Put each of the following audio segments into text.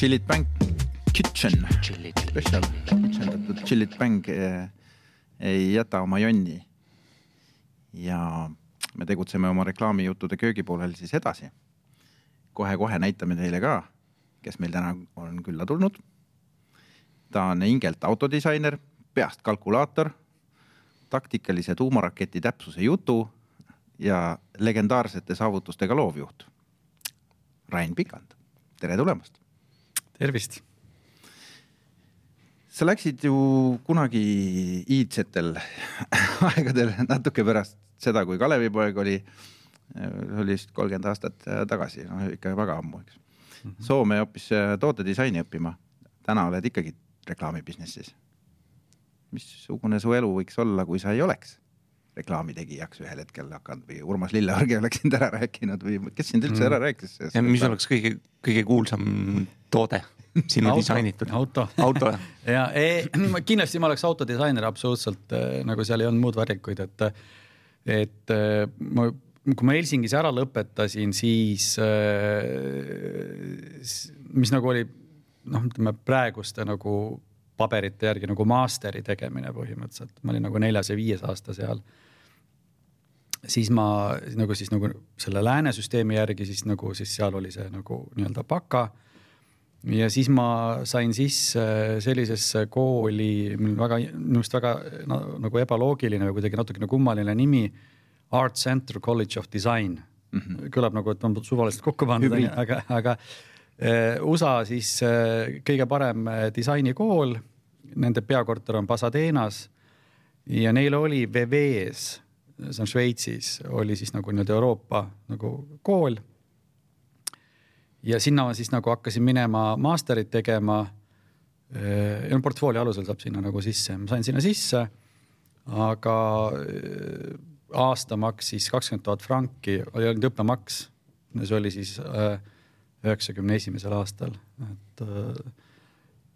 Chillit Bank Kitchen, special kitchendatud Chillit Bang eh, ei jäta oma jonni. ja me tegutseme oma reklaamijuttude köögipoolel siis edasi kohe,. kohe-kohe näitame teile ka, kes meil täna on külla tulnud. ta on hingelt autodisainer, peast kalkulaator, taktikalise tuumaraketi täpsuse jutu ja legendaarsete saavutustega loovjuht. Rain Pikand, tere tulemast. Tervist sa läksid ju kunagi iidsetel aegadel natuke pärast seda, kui Kalevipoeg oli, oli vist kolmkümmend aastat tagasi, noh ikka väga ammu, eks mm. -hmm. Soome hoopis tootedisaini õppima. täna oled ikkagi reklaami business'is. missugune su elu võiks olla, kui sa ei oleks reklaamitegijaks ühel hetkel hakanud või Urmas Lilleorg ei oleks sind ära rääkinud või kes sind üldse ära rääkis? ja mis oleks kõige, kõige kuulsam toode? sinu auto, disainitud? Auto, auto ja ei, kindlasti ma oleks autodisainer absoluutselt äh, nagu seal ei olnud muud varikuid, et, et äh, ma, kui ma Helsingis ära lõpetasin, siis mis nagu oli noh, ütleme praeguste nagu paberite järgi nagu master'i tegemine põhimõtteliselt, ma olin nagu neljas ja viies aasta seal siis ma nagu siis nagu selle lääne süsteemi järgi siis nagu siis seal oli see nagu nii-öelda baka ja siis ma sain sisse sellisesse kooli, väga, minu arust väga no, nagu ebaloogiline või kuidagi natukene kummaline nimi. Art Center College of Design mm. -hmm. kõlab nagu, et on suvaliselt kokku pandud, aga, aga äh, USA siis äh, kõige parem äh, disainikool. Nende peakorter on Pasadenas ja neil oli VV-s, see on Šveitsis, oli siis nagu nii-öelda Euroopa nagu kool ja sinna ma siis nagu hakkasin minema master'it tegema. ja noh, portfoolio alusel saab sinna nagu sisse, ma sain sinna sisse. aga aasta maksis kakskümmend tuhat franki, oli ainult õppemaks. see oli siis üheksakümne esimesel aastal, et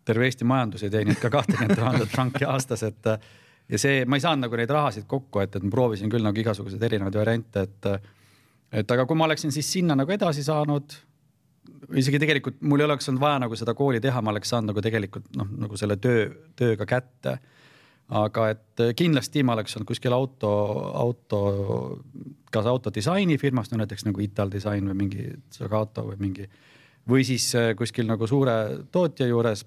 terve Eesti majandus ei teeninud ka kahtekümmet tuhandet franki aastas, et ja see, ma ei saanud nagu neid rahasid kokku, et, et ma proovisin küll nagu igasuguseid erinevaid variante, et et aga kui ma oleksin siis sinna nagu edasi saanud isegi tegelikult mul ei oleks olnud vaja nagu seda kooli teha, ma oleks saanud nagu tegelikult noh, nagu selle töö, tööga kätte. aga et kindlasti ma oleks olnud kuskil auto, auto, kas autodisainifirmas, no näiteks nagu Ital Design või mingi Zagato või mingi. või siis kuskil nagu suure tootja juures.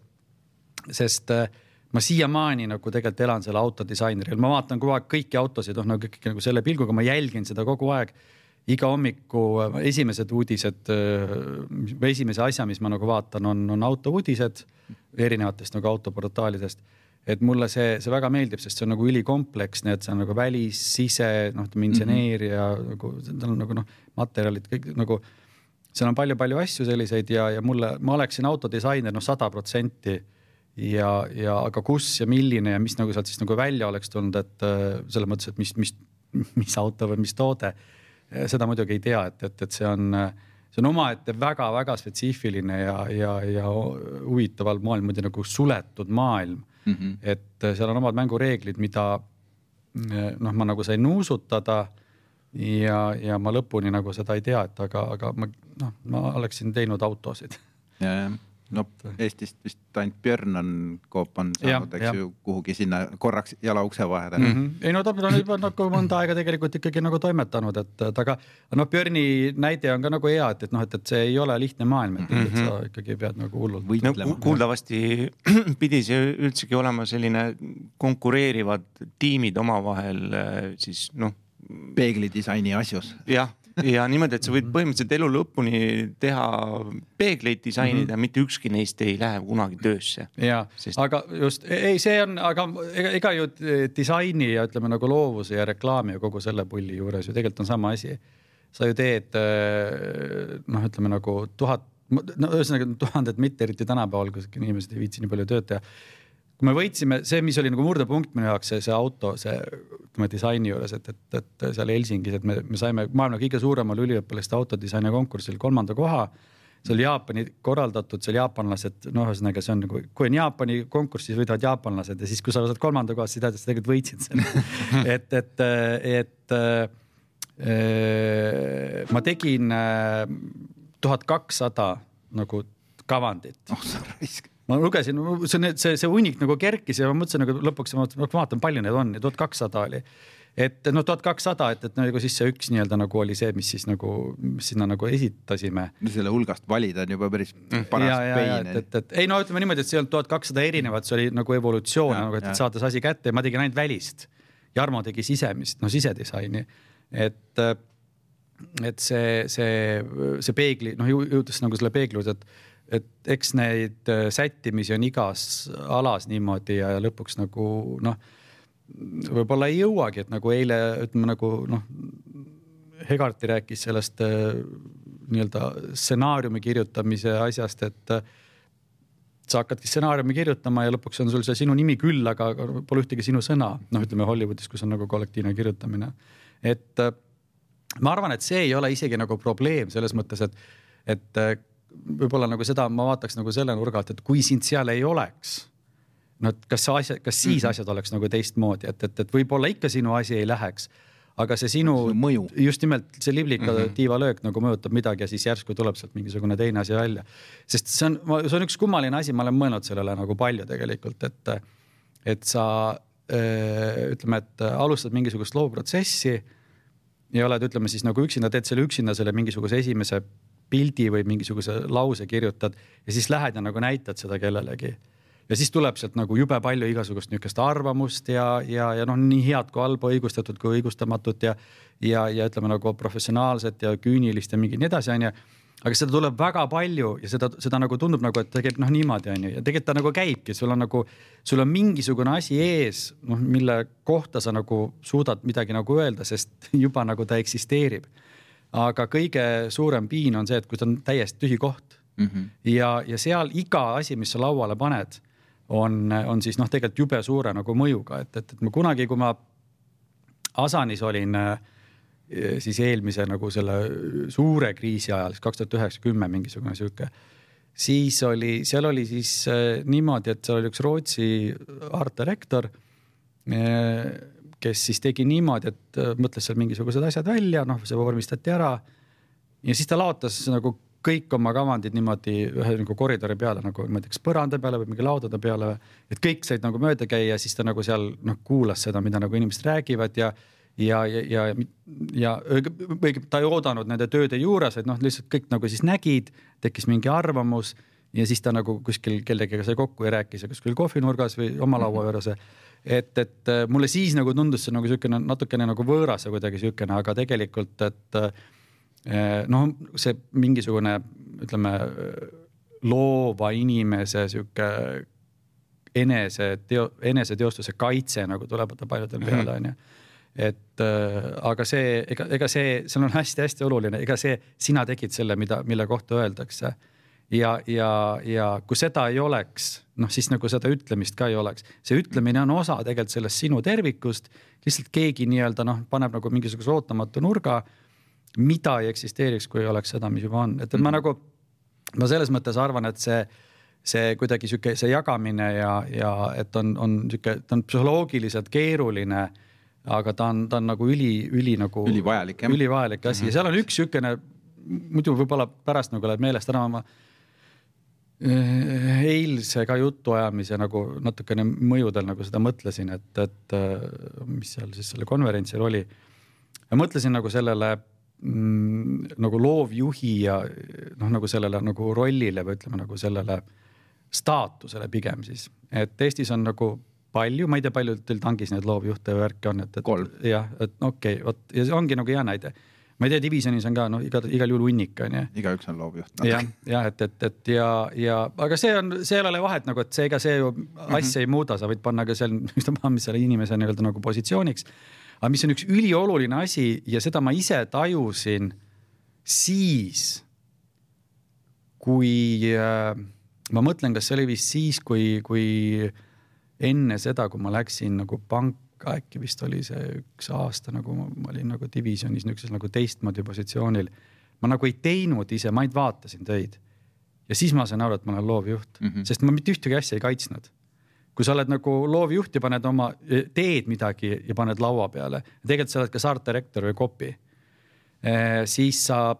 sest äh, ma siiamaani nagu tegelikult elan selle autodisaineril, ma vaatan kogu aeg kõiki autosid, noh nagu ikkagi nagu selle pilguga ma jälgin seda kogu aeg iga hommiku äh, esimesed uudised äh, või esimese asja, mis ma nagu vaatan, on, on autouudised erinevatest nagu autoportaalidest. et mulle see, see väga meeldib, sest see on nagu ülikompleksne, et see on nagu välis, sise, noh, ütleme inseneeria mm -hmm. nagu, tal on nagu noh, materjalid kõik nagu. seal on palju-palju asju selliseid ja, ja mulle, ma oleksin autodisainer noh, sada protsenti ja, ja aga kus ja milline ja mis nagu sealt siis nagu välja oleks tulnud, et äh, selles mõttes, et mis, mis, mis auto või mis toode seda muidugi ei tea, et, et, et see on, see on omaette väga-väga spetsiifiline ja, ja, ja huvitaval moel muidu nagu suletud maailm mm. -hmm. et seal on omad mängureeglid, mida noh, ma nagu sain nuusutada ja, ja ma lõpuni nagu seda ei tea, et aga, aga ma noh, ma oleksin teinud autosid. ja, jah no Eestist vist ainult Björn on, Coop on saanud, eks ju, kuhugi sinna korraks jala ukse vahele mm. -hmm. ei no ta on juba nagu mõnda aega tegelikult ikkagi nagu toimetanud, et, et aga noh, Björni näide on ka nagu hea, et, et noh, et, et see ei ole lihtne maailm, et mm, -hmm. et sa ikkagi pead nagu hullult võitlema no,. kuuldavasti pidi see üldsegi olema selline konkureerivad tiimid omavahel siis noh. peeglidisaini asjus. jah ja niimoodi, et sa võid mhm. põhimõtteliselt elu lõpuni teha peegleid disainida mm, -hmm. mitte ükski neist ei lähe kunagi töösse. ja Sest..., aga just ei, see on, aga ega, ega ju disaini ja ütleme nagu loovuse ja reklaami ja kogu selle pulli juures ju tegelikult on sama asi. sa ju teed äh, noh, ütleme nagu tuhat, no ühesõnaga tuhanded mitte eriti tänapäeval, kus inimesed ei viitsi nii palju tööd teha kui me võitsime, see, mis oli nagu murdepunkt minu jaoks, see, see auto, see ütleme disaini juures, et, et, et seal Helsingis, et me, me saime maailma kõige suuremal üliõpilaste autodisaini konkursil kolmanda koha. see oli Jaapani korraldatud, seal jaapanlased, no ühesõnaga, see on nagu, kui on Jaapani konkurss, siis võidavad jaapanlased ja siis, kui sa saad kolmanda koha, siis tähendab, sa tegelikult võitsid selle et, et, et äh, ma tegin äh, tuhat kakssada nagu kavandit oh sa raisk. Ma lugesin, see, see, see hunnik nagu kerkis ja ma mõtlesin nagu lõpuks, ma vaatan, palju neid on. Ja tuhat kakssada oli. et noh, tuhat kakssada, et, et nagu siis see üks nii-öelda nagu oli see, mis siis nagu, mis sinna nagu esitasime. Selle hulgast valida on juba päris paras ja, ja, pein et, et, et ei no ütleme niimoodi, et see ei olnud tuhat kakssada erinevat, see oli nagu evolutsioon nagu, et et saada see asi kätte ja ma tegin ainult välist. Jarmo tegi sisemist, no sisedisaini, et, et see, see, see peegli, noh jõudes nagu selle peegli juurde, et, et eks neid äh, sättimisi on igas alas niimoodi ja, lõpuks nagu noh, võib-olla ei jõuagi, et nagu eile ütleme nagu noh, Hegarti rääkis sellest äh, nii-öelda stsenaariumi kirjutamise asjast, et äh, sa hakkadki stsenaariumi kirjutama ja lõpuks on sul see sinu nimi küll, aga pole ühtegi sinu sõna, noh, ütleme Hollywoodis, kus on nagu kollektiivne kirjutamine. et ma arvan, et see ei ole isegi nagu probleem selles mõttes, et, et võib-olla nagu seda ma vaataks nagu selle nurga alt, et kui sind seal ei oleks no et kas see asja, kas siis asjad oleks nagu teistmoodi, et, et, et võib-olla ikka sinu asi ei läheks, aga see sinu See mõju. just nimelt see liblika mm -hmm. tiivalöök nagu mõjutab midagi ja siis järsku tuleb sealt mingisugune teine asi välja. sest see on, see on üks kummaline asi, ma olen mõelnud sellele nagu palju tegelikult, et, et sa öö, ütleme, et alustad mingisugust looprotsessi ja oled, ütleme siis nagu üksinda, teed selle üksinda selle mingisuguse esimese pildi või mingisuguse lause kirjutad ja siis lähed ja nagu näitad seda kellelegi ja siis tuleb sealt nagu jube palju igasugust niisugust arvamust ja, ja, ja noh, nii head kui halba, õigustatud kui õigustamatut ja, ja, ja ütleme nagu professionaalset ja küünilist ja mingi nii edasi, onju. aga seda tuleb väga palju ja seda, seda nagu tundub nagu, et tegelikult noh, niimoodi onju ja tegelikult ta nagu käibki, sul on nagu, sul on mingisugune asi ees, noh, mille kohta sa nagu suudad midagi nagu öelda, sest juba nagu ta eksisteerib. Aga kõige suurem piin on see, et kui ta on täiesti tühi koht mm. -hmm. ja, ja seal iga asi, mis sa lauale paned, on, on siis noh, tegelikult jube suure nagu mõjuga, et, et, et ma kunagi, kui ma Asanis olin äh, siis eelmise nagu selle suure kriisi ajal, siis kaks tuhat üheksa, kümme mingisugune sihuke, siis oli, seal oli siis äh, niimoodi, et seal oli üks Rootsi art director, kes siis tegi niimoodi, et äh, mõtles seal mingisugused asjad välja, noh, see vormistati ära ja siis ta laotas nagu kõik oma kavandid niimoodi ühe nagu koridori peale nagu ma ei tea, kas põranda peale või mingi laudade peale. et kõik said nagu mööda käia, siis ta nagu seal noh, kuulas seda, mida nagu inimesed räägivad ja, ja, ja, ja, ja õige, ta ei oodanud nende tööde juures, et noh, lihtsalt kõik nagu siis nägid, tekkis mingi arvamus ja siis ta nagu kuskil kellegagi sai kokku ja rääkis ja kuskil kohvinurgas või oma laua juures. et, et mulle siis nagu tundus see nagu siukene natukene nagu võõras ja kuidagi siukene, aga tegelikult, et noh, see mingisugune ütleme loova inimese sihuke enese teo-, eneseteostuse kaitse nagu tuleb vaata paljudel peale onju et äh, aga see, ega, ega see, seal on hästi-hästi oluline, ega see, sina tegid selle, mida, mille kohta öeldakse. ja, ja, ja kui seda ei oleks, noh siis nagu seda ütlemist ka ei oleks, see ütlemine on osa tegelikult sellest sinu tervikust. lihtsalt keegi nii-öelda noh, paneb nagu mingisuguse ootamatu nurga, mida ei eksisteeriks, kui ei oleks seda, mis juba on, et, et ma nagu, ma selles mõttes arvan, et see see kuidagi sihuke, see jagamine ja, ja et on, on sihuke, ta on psühholoogiliselt keeruline aga ta on, ta on nagu üli, üli nagu. Ülivajalik, jah. ülivajalik asi ja seal on üks siukene, muidu võib-olla pärast nagu läheb meelest ära, ma eilse ka jutuajamise nagu natukene mõjudel nagu seda mõtlesin, et, et eh, mis seal siis sellel konverentsil oli. ja mõtlesin nagu sellele mm, nagu loovjuhi ja noh, nagu sellele nagu rollile või ütleme nagu sellele staatusele pigem siis, et Eestis on nagu palju, ma ei tea, palju teil tangis neid loovjuhte ja värke on, et, et jah, et okei okay,, vot ja see ongi nagu hea näide. Ma ei tea, divisjonis on ka noh, iga, igal juhul hunnik on ju igaüks on loovjuht. jah, jah, et, et, et ja, ja aga see on, seal ei ole vahet nagu, et see, ega see ju asja ei muuda, sa võid panna ka seal ükstapuha, mis selle inimese nii-öelda nagu positsiooniks. aga mis on üks ülioluline asi ja seda ma ise tajusin siis, kui äh, ma mõtlen, kas see oli vist siis, kui, kui enne seda, kui ma läksin nagu panka, äkki vist oli see üks aasta nagu ma, olin nagu divisjonis niisuguses nagu teistmoodi positsioonil. ma nagu ei teinud ise, ma ainult vaatasin töid. ja siis ma sain aru, et ma olen loovjuht mm. -hmm. sest ma mitte ühtegi asja ei kaitsnud kui sa oled nagu loovjuht ja paned oma, teed midagi ja paned laua peale, tegelikult sa oled kas art director või copy, siis sa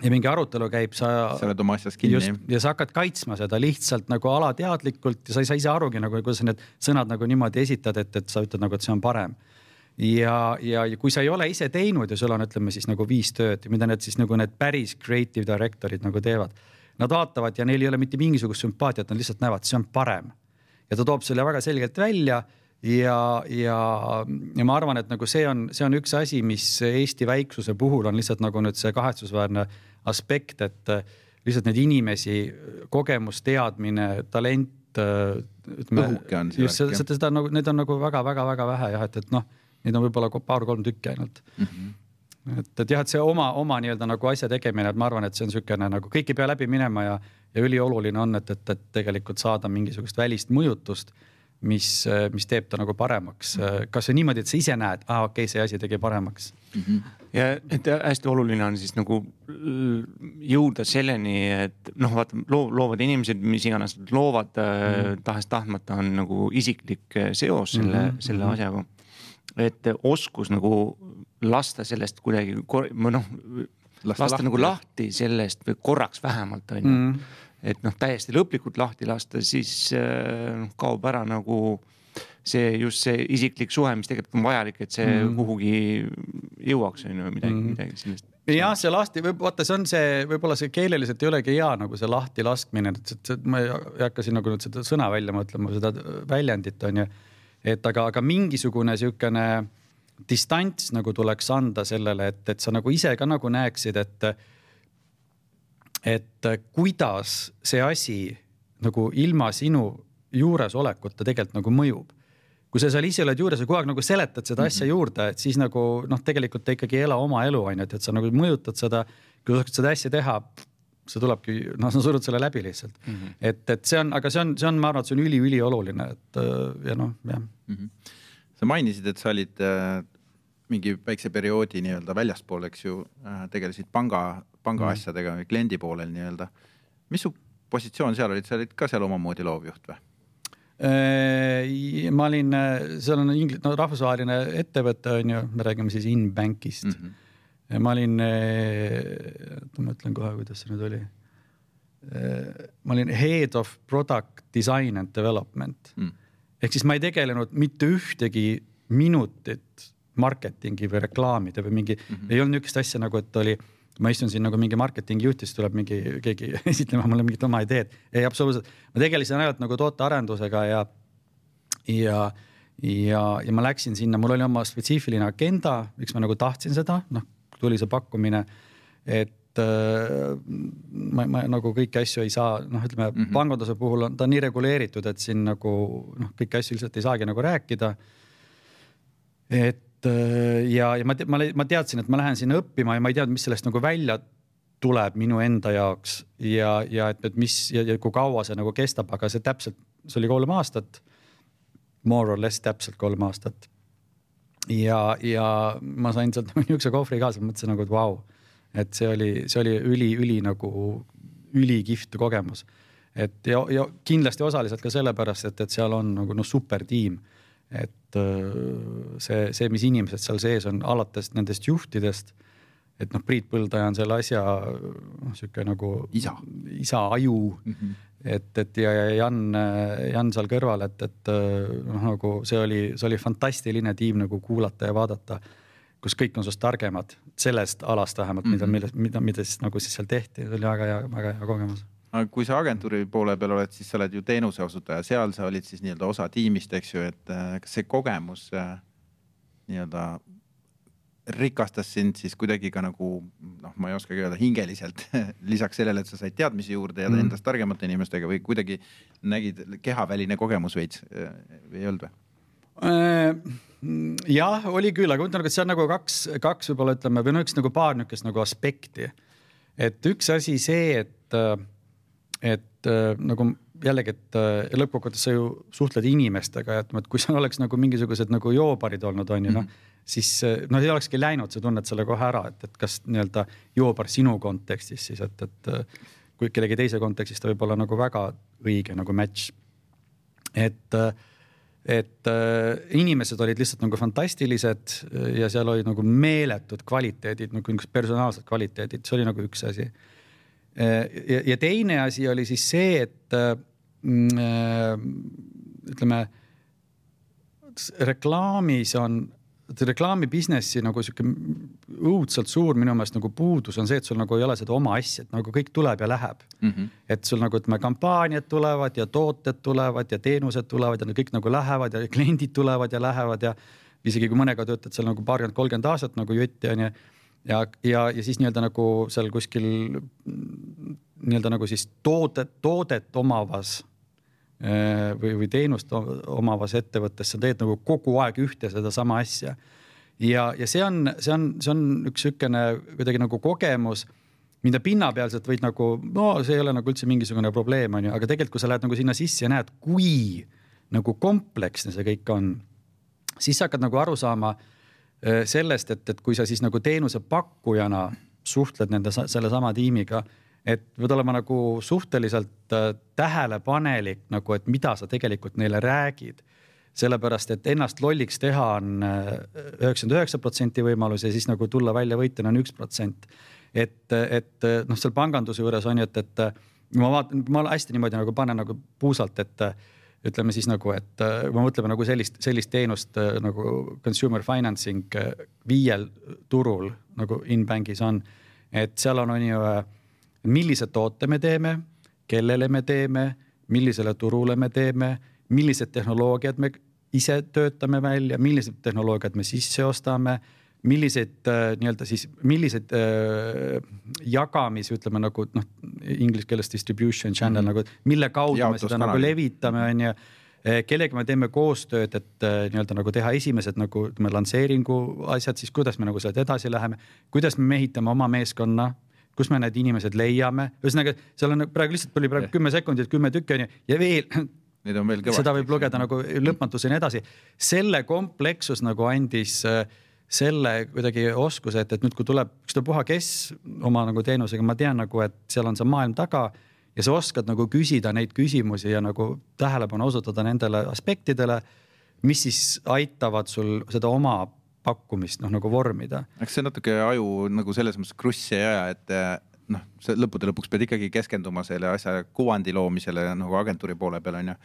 ja mingi arutelu käib, sa. sa oled oma asjas kinni. ja sa hakkad kaitsma seda lihtsalt nagu alateadlikult ja sa ei saa ise arugi nagu, kuidas sa need sõnad nagu niimoodi esitad, et, et sa ütled nagu, et see on parem. ja, ja, kui sa ei ole ise teinud ja sul on, ütleme siis nagu viis tööd, mida need siis nagu need päris creative director'id nagu teevad. Nad vaatavad ja neil ei ole mitte mingisugust sümpaatiat, nad lihtsalt näevad, see on parem. ja ta toob selle väga selgelt välja ja, ja, ja ma arvan, et nagu see on, see on üks asi, mis Eesti väiksuse puhul on lihtsalt nagu nüüd see kahetsusväärne aspekt, et äh, lihtsalt neid inimesi, kogemus, teadmine, talent. Äh, õhuke on see värk. just seda nagu, neid on nagu väga-väga-väga vähe jah, et, et noh, neid on võib-olla paar-kolm tükki ainult mm. -hmm. et, et jah, et see oma, oma nii-öelda nagu asja tegemine, et ma arvan, et see on niisugune nagu kõik ei pea läbi minema ja, ja ülioluline on, et, et, et tegelikult saada mingisugust välist mõjutust mis, mis teeb ta nagu paremaks. kas või niimoodi, et sa ise näed, aa okei okay,, see asi tegi paremaks mm. -hmm. ja et hästi oluline on siis nagu jõuda selleni, et noh, vaata loo, loovad inimesed, mis iganes nad loovad mm, -hmm. tahes-tahtmata on nagu isiklik seos selle mm, -hmm. selle asjaga. et oskus nagu lasta sellest kuidagi või noh, lasta, lasta nagu lahti sellest või korraks vähemalt on ju mm -hmm et noh, täiesti lõplikult lahti lasta, siis äh, kaob ära nagu see just see isiklik suhe, mis tegelikult on vajalik, et see mm. kuhugi jõuaks on ju midagi mm., midagi sellist. jah, see lahti, vaata, see on see, võib-olla see keeleliselt ei olegi hea nagu see lahti laskmine, et, et, et ma ei hakka siin nagu nüüd seda sõna välja mõtlema, seda väljendit on ju. et aga, aga mingisugune sihukene distants nagu tuleks anda sellele, et, et sa nagu ise ka nagu näeksid, et et äh, kuidas see asi nagu ilma sinu juuresolekuta tegelikult nagu mõjub. kui sa seal ise oled juures ja kogu aeg nagu seletad seda asja -hmm. juurde, et siis nagu noh, tegelikult ta ikkagi ei ela oma elu, on ju, et, et sa nagu mõjutad seda. kui sa oskad seda asja teha, see tulebki, noh, sa surud selle läbi lihtsalt mm. -hmm. et, et see on, aga see on, see on, ma arvan, et see on üliülioluline, et äh, ja noh, jah mm. -hmm. sa mainisid, et sa olid äh, mingi väikse perioodi nii-öelda väljaspool, eks ju äh,, tegelesid panga panga mm. asjadega või kliendi poolel nii-öelda. mis su positsioon seal olid, sa olid ka seal omamoodi loovjuht või? Äh, ma olin, seal on ingl-, no rahvusvaheline ettevõte on ju, me räägime siis Inbankist mm. -hmm. ma olin, oota ma ütlen kohe, kuidas see nüüd oli. ma olin head of product design and development mm. ehk siis ma ei tegelenud mitte ühtegi minutit marketingi või reklaamide või mingi mm, -hmm. ei olnud niisugust asja nagu, et oli ma istun siin nagu mingi marketingi juht, siis tuleb mingi keegi esitlema mulle mingit oma ideed. ei, absoluutselt, ma tegelesin ainult nagu tootearendusega ja, ja, ja, ja ma läksin sinna, mul oli oma spetsiifiline agenda, miks ma nagu tahtsin seda, noh, tuli see pakkumine, et äh, ma, ma nagu kõiki asju ei saa, noh, ütleme mm -hmm. panganduse puhul on ta nii reguleeritud, et siin nagu noh, kõiki asju lihtsalt ei saagi nagu rääkida. et Äh, ja, ja ma, ma, ma teadsin, et ma lähen sinna õppima ja ma ei teadnud, mis sellest nagu välja tuleb minu enda jaoks ja, ja et, et mis ja, ja kui kaua see nagu kestab, aga see täpselt, see oli kolm aastat. More or less täpselt kolm aastat. ja, ja ma sain sealt niisuguse kohvri kaasa, mõtlesin nagu, et vau wow., et see oli, see oli üli-üli nagu ülikihvt kogemus. et ja, ja kindlasti osaliselt ka sellepärast, et, et seal on nagu noh, super tiim et äh, see, see, mis inimesed seal sees on, alates nendest juhtidest. et noh, Priit Põldaja on selle asja noh, sihuke nagu isa, isa aju mm. -hmm. et, et ja, ja Jan, Jan seal kõrval, et, et noh, nagu see oli, see oli fantastiline tiim nagu kuulata ja vaadata kus kõik on sinust targemad sellest alast vähemalt mm, -hmm. mida, mhm. mida, mida, mida siis nagu siis seal tehti, see oli väga hea, väga hea kogemus aga kui sa agentuuri poole peal oled, siis sa oled ju teenuse osutaja, seal sa olid siis nii-öelda osa tiimist, eks ju, et äh, kas see kogemus äh, nii-öelda rikastas sind siis kuidagi ka nagu noh, ma ei oskagi öelda hingeliselt lisaks sellele, et sa said teadmisi juurde ja mm. endast targemate inimestega või kuidagi nägid kehaväline kogemus veits äh, või ei olnud või? jah, oli küll, aga ma ütlen, et see on nagu kaks, kaks võib-olla ütleme või no üks nagu paar niisugust nagu aspekti. et üks asi see, et et äh, nagu jällegi, et äh, lõppkokkuvõttes sa ju suhtled inimestega ütleme, et kui seal oleks nagu mingisugused nagu joobarid olnud, on ju noh mm -hmm., siis äh, noh, ei olekski läinud, sa tunned selle kohe ära, et, et kas nii-öelda joobar sinu kontekstis siis, et, et kui kellegi teise kontekstis ta võib olla nagu väga õige nagu match. et et inimesed olid lihtsalt nagu fantastilised ja seal olid nagu meeletud kvaliteedid, nagu niisugused personaalsed kvaliteedid, see oli nagu üks asi. Ja, ja teine asi oli siis see, et mm, ütleme reklaamis on reklaami businessi nagu sihuke õudselt suur minu meelest nagu puudus on see, et sul nagu ei ole seda oma asja, et nagu kõik tuleb ja läheb mm. -hmm. et sul nagu ütleme, kampaaniad tulevad ja tooted tulevad ja teenused tulevad ja need kõik nagu lähevad ja kliendid tulevad ja lähevad ja isegi kui mõnega töötad seal nagu paarkümmend, kolmkümmend aastat nagu jutti on ju. Ja, ja, ja siis nii-öelda nagu seal kuskil nii-öelda nagu siis toodet, toodet omavas Äh, või, või teenust omavas ettevõttes, sa teed nagu kogu aeg ühte sedasama asja. ja, ja see on, see on, see on üks niisugune kuidagi nagu kogemus, mida pinnapealselt võid nagu, no see ei ole nagu üldse mingisugune probleem, on ju, aga tegelikult, kui sa lähed nagu sinna sisse ja näed, kui nagu kompleksne see kõik on, siis sa hakkad nagu aru saama sellest, et, et kui sa siis nagu teenusepakkujana suhtled nende, sellesama tiimiga et pead olema nagu suhteliselt äh, tähelepanelik nagu, et mida sa tegelikult neile räägid. sellepärast, et ennast lolliks teha on äh, üheksakümmend üheksa protsenti võimalus ja siis nagu tulla välja võitjana on üks protsent. et, et noh, seal panganduse juures on ju, et, et ma vaatan, ma hästi niimoodi nagu panen nagu puusalt, et ütleme siis nagu, et kui me mõtleme nagu sellist, sellist teenust nagu consumer financing viiel turul nagu in-bank'is on, et seal on, on ju millise toote me teeme, kellele me teeme, millisele turule me teeme, millised tehnoloogiad me ise töötame välja, millised tehnoloogiad me sisse ostame, milliseid äh, nii-öelda siis, milliseid äh, jagamis, ütleme nagu noh, inglise keeles distribution channel mm -hmm. nagu, mille kaudu Jaotus me seda kanali. nagu levitame, on ju äh, kellega me teeme koostööd, et äh, nii-öelda nagu teha esimesed nagu ütleme lansseeringu asjad, siis kuidas me nagu sealt edasi läheme, kuidas me mehitame oma meeskonna kus me need inimesed leiame, ühesõnaga seal on praegu lihtsalt tuli praegu kümme sekundit, kümme tükki on ju ja veel. Neid on veel kõvasti. seda võib lugeda nagu lõpmatuseni edasi. selle komplekssus nagu andis äh, selle kuidagi oskuse, et, et nüüd, kui tuleb ükstapuha kes oma nagu teenusega, ma tean nagu, et seal on see maailm taga ja sa oskad nagu küsida neid küsimusi ja nagu tähelepanu osutada nendele aspektidele, mis siis aitavad sul seda oma pakkumist noh, nagu vormida. eks see natuke aju nagu selles mõttes krussi ei aja, et eh, noh, sa lõppude lõpuks pead ikkagi keskenduma selle asja kuvandi loomisele nagu agentuuri poole peal on ju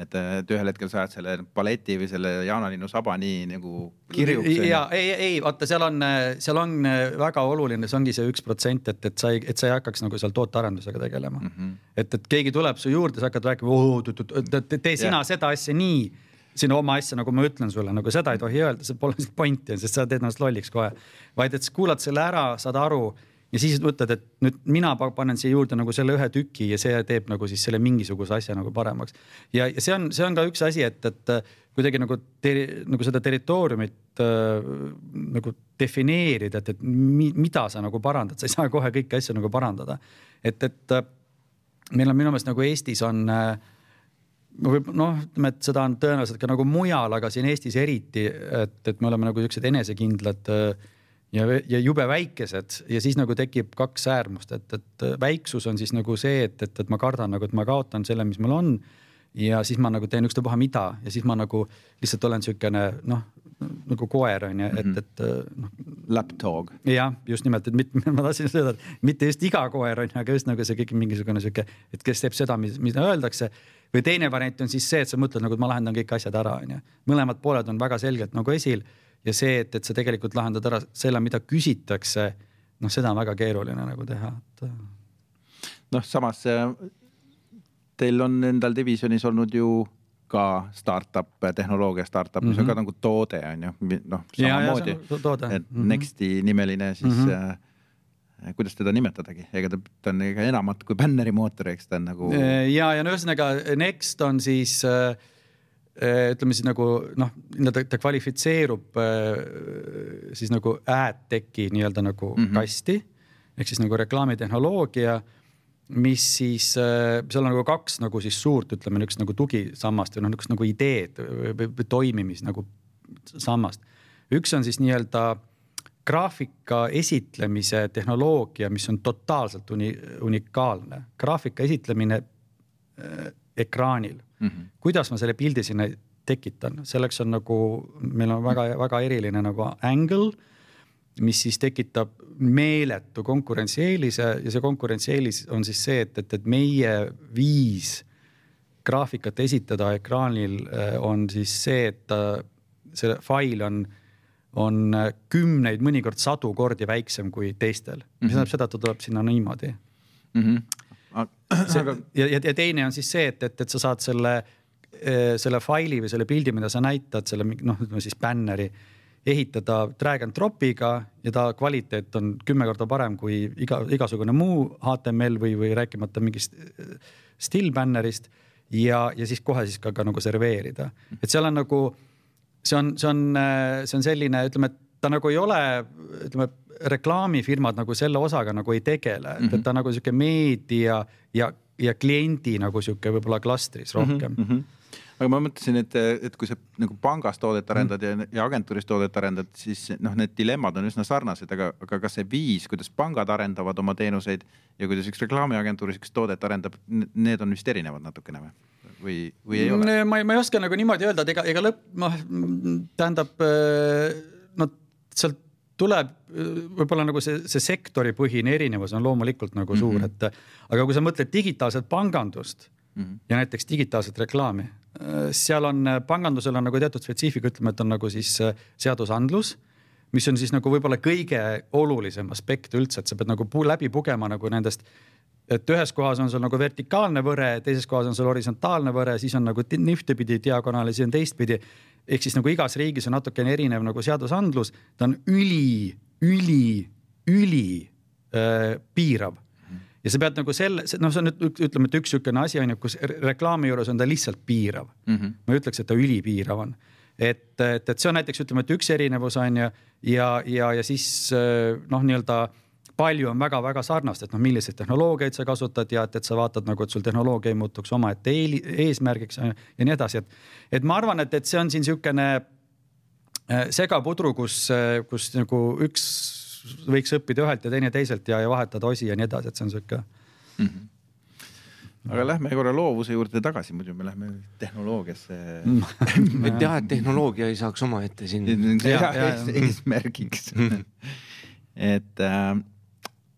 et, et ühel hetkel sa ajad selle paleti või selle jaanalinnu saba nii nagu kirjuks. ja ei, ei vaata, seal on, seal on väga oluline, see ongi see üks protsent, et, et sa ei, et sa ei hakkaks nagu seal tootearendusega tegelema mm. -hmm. et, et keegi tuleb su juurde, sa hakkad rääkima, tee sina ja. seda asja nii sinu oma asja, nagu ma ütlen sulle, nagu seda ei tohi öelda, see pole pointi, sest sa teed ennast lolliks kohe. vaid et sa kuulad selle ära, saad aru ja siis mõtled, et nüüd mina panen siia juurde nagu selle ühe tüki ja see teeb nagu siis selle mingisuguse asja nagu paremaks. ja, ja see on, see on ka üks asi, et, et kuidagi nagu, nagu seda territooriumit äh, nagu defineerida, et, et mi, mida sa nagu parandad, sa ei saa kohe kõiki asju nagu parandada. et, et meil on minu meelest nagu Eestis on äh, noh, ütleme, et seda on tõenäoliselt ka nagu mujal, aga siin Eestis eriti, et, et me oleme nagu siuksed enesekindlad äh, ja, ja jube väikesed ja siis nagu tekib kaks äärmust, et, et väiksus on siis nagu see, et, et, et ma kardan nagu, et ma kaotan selle, mis mul on. ja siis ma nagu teen ükstapuha mida ja siis ma nagu lihtsalt olen siukene noh, nagu koer on ju, et, mhm. et noh. Lapdog. jah, just nimelt, et mitte, ma tahtsin öelda, et mitte just iga koer on ju, aga just nagu see kõik mingisugune sihuke, et kes teeb seda, mida öeldakse või teine variant on siis see, et sa mõtled nagu, et ma lahendan kõik asjad ära, onju. mõlemad pooled on väga selgelt nagu esil ja see, et, et sa tegelikult lahendad ära selle, mida küsitakse, noh, seda on väga keeruline nagu teha, et. noh, samas teil on endal divisjonis olnud ju ka startup, tehnoloogia startup mm, -hmm. see on ka mhm. nagu toode on ju, noh samamoodi. et mm -hmm. Nexti nimeline siis mm. -hmm Eh, kuidas teda nimetadagi, ega ta, ta on ega enamat kui bännerimootor, eks ta on nagu. Ja, ja no ühesõnaga Next on siis äh, ütleme siis nagu noh, ta, ta kvalifitseerub äh, siis nagu ad-tech'i nii-öelda nagu mm -hmm. kasti ehk siis nagu reklaamitehnoloogia, mis siis äh,, seal on nagu kaks nagu siis suurt, ütleme niisugust nagu tugisammast või noh, niisugust nagu ideed või toimimis nagu sammast. üks on siis nii-öelda graafika esitlemise tehnoloogia, mis on totaalselt uni, unikaalne, graafika esitlemine äh, ekraanil mm. -hmm. kuidas ma selle pildi sinna tekitan, selleks on nagu, meil on väga-väga eriline nagu angle, mis siis tekitab meeletu konkurentsieelise ja see konkurentsieelis on siis see, et, et, et meie viis graafikat esitada ekraanil äh, on siis see, et ta, see fail on, on kümneid, mõnikord sadu kordi väiksem kui teistel mm, -hmm. mis mhm. tähendab seda, et ta tuleb sinna niimoodi mm. -hmm see, ja, ja, teine on siis see, et, et, et sa saad selle, eh, selle faili või selle pildi, mida sa näitad, selle noh, ütleme siis bänneri ehitada drag and drop'iga ja ta kvaliteet on kümme korda parem kui iga, igasugune muu HTML või, või rääkimata mingist eh, still bännerist ja, ja siis kohe siis ka, ka nagu serveerida, et seal on nagu, see on, see on, eh, see on selline, ütleme, et ta nagu ei ole, ütleme reklaamifirmad nagu selle osaga nagu ei tegele mm, -hmm. et, et ta nagu sihuke meedia ja, ja kliendi nagu sihuke võib-olla klastris rohkem mm. -hmm aga ma mõtlesin, et, et kui sa nagu pangas toodet arendad ja, ja agentuuris toodet arendad, siis noh, need dilemmad on üsna sarnased, aga, aga kas see viis, kuidas pangad arendavad oma teenuseid ja kuidas üks reklaamiagentuur sihukest toodet arendab, need on vist erinevad natukene või? või, või ei ole? ma ei, ma ei oska nagu niimoodi öelda, et ega, ega lõpp, noh, tähendab no sealt tuleb võib-olla nagu see, see sektoripõhine erinevus on loomulikult nagu suur mm, -hmm. et aga kui sa mõtled digitaalset pangandust mm -hmm. ja näiteks digitaalset reklaami, seal on pangandusel on nagu teatud spetsiifika, ütleme, et on nagu siis seadusandlus, mis on siis nagu võib-olla kõige olulisem aspekt üldse, et sa pead nagu läbi pugema nagu nendest et ühes kohas on sul nagu vertikaalne võre, teises kohas on sul horisontaalne võre, siis on nagu ühtepidi diagonaal ja siis on teistpidi ehk siis nagu igas riigis on natukene erinev nagu seadusandlus, ta on üli, üli, üli äh, piirav ja sa pead nagu selle, noh, see on nüüd ütleme, et üks niisugune asi on ju, kus reklaami juures on ta lihtsalt piirav mm. -hmm. ma ei ütleks, et ta ülipiirav on. et, et, et see on näiteks ütleme, et üks erinevus on ju ja, ja, ja siis äh, noh, nii-öelda palju on väga-väga sarnast, et noh, milliseid tehnoloogiaid sa kasutad ja et, et sa vaatad nagu, et sul tehnoloogia ei muutuks omaette eesmärgiks ja nii edasi, et. et ma arvan, et, et see on siin niisugune äh, segapudru, kus, äh, kus nagu üks võiks õppida ühelt ja teine teiselt ja, ja vahetada osi ja nii edasi, et see on sihuke mm. -hmm aga lähme korra loovuse juurde tagasi, muidu me lähme tehnoloogiasse et jah, et tehnoloogia ei saaks omaette siin. eesmärgiks et äh,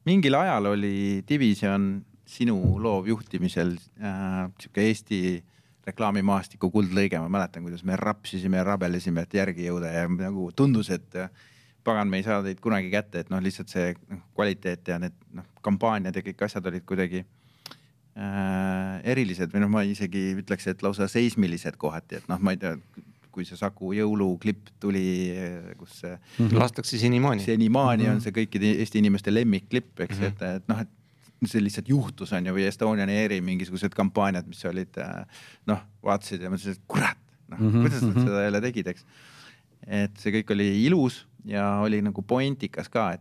mingil ajal oli Division sinu loovjuhtimisel äh, sihuke Eesti reklaamimaastiku kuldlõige, ma mäletan, kuidas me rapsisime ja rabelesime, et järgi jõuda ja nagu tundus, et äh, pagan, me ei saa teid kunagi kätte, et noh, lihtsalt see noh, kvaliteet ja need noh, kampaaniad ja kõik asjad olid kuidagi äh, erilised või noh, ma isegi ütleks, et lausa seismilised kohati, et noh, ma ei tea, kui see Saku jõuluklipp tuli, kus see mm -hmm. lastakse senimaani. senimaani mm -hmm. on see kõikide Eesti inimeste lemmikklipp, eks mm, -hmm. et, et noh, et see lihtsalt juhtus, on ju, või Estonian Airi mingisugused kampaaniad, mis olid noh, vaatasid ja mõtlesid, et kurat, noh mm -hmm. kuidas nad mhm. seda jälle tegid, eks. et see kõik oli ilus ja oli nagu pointikas ka, et,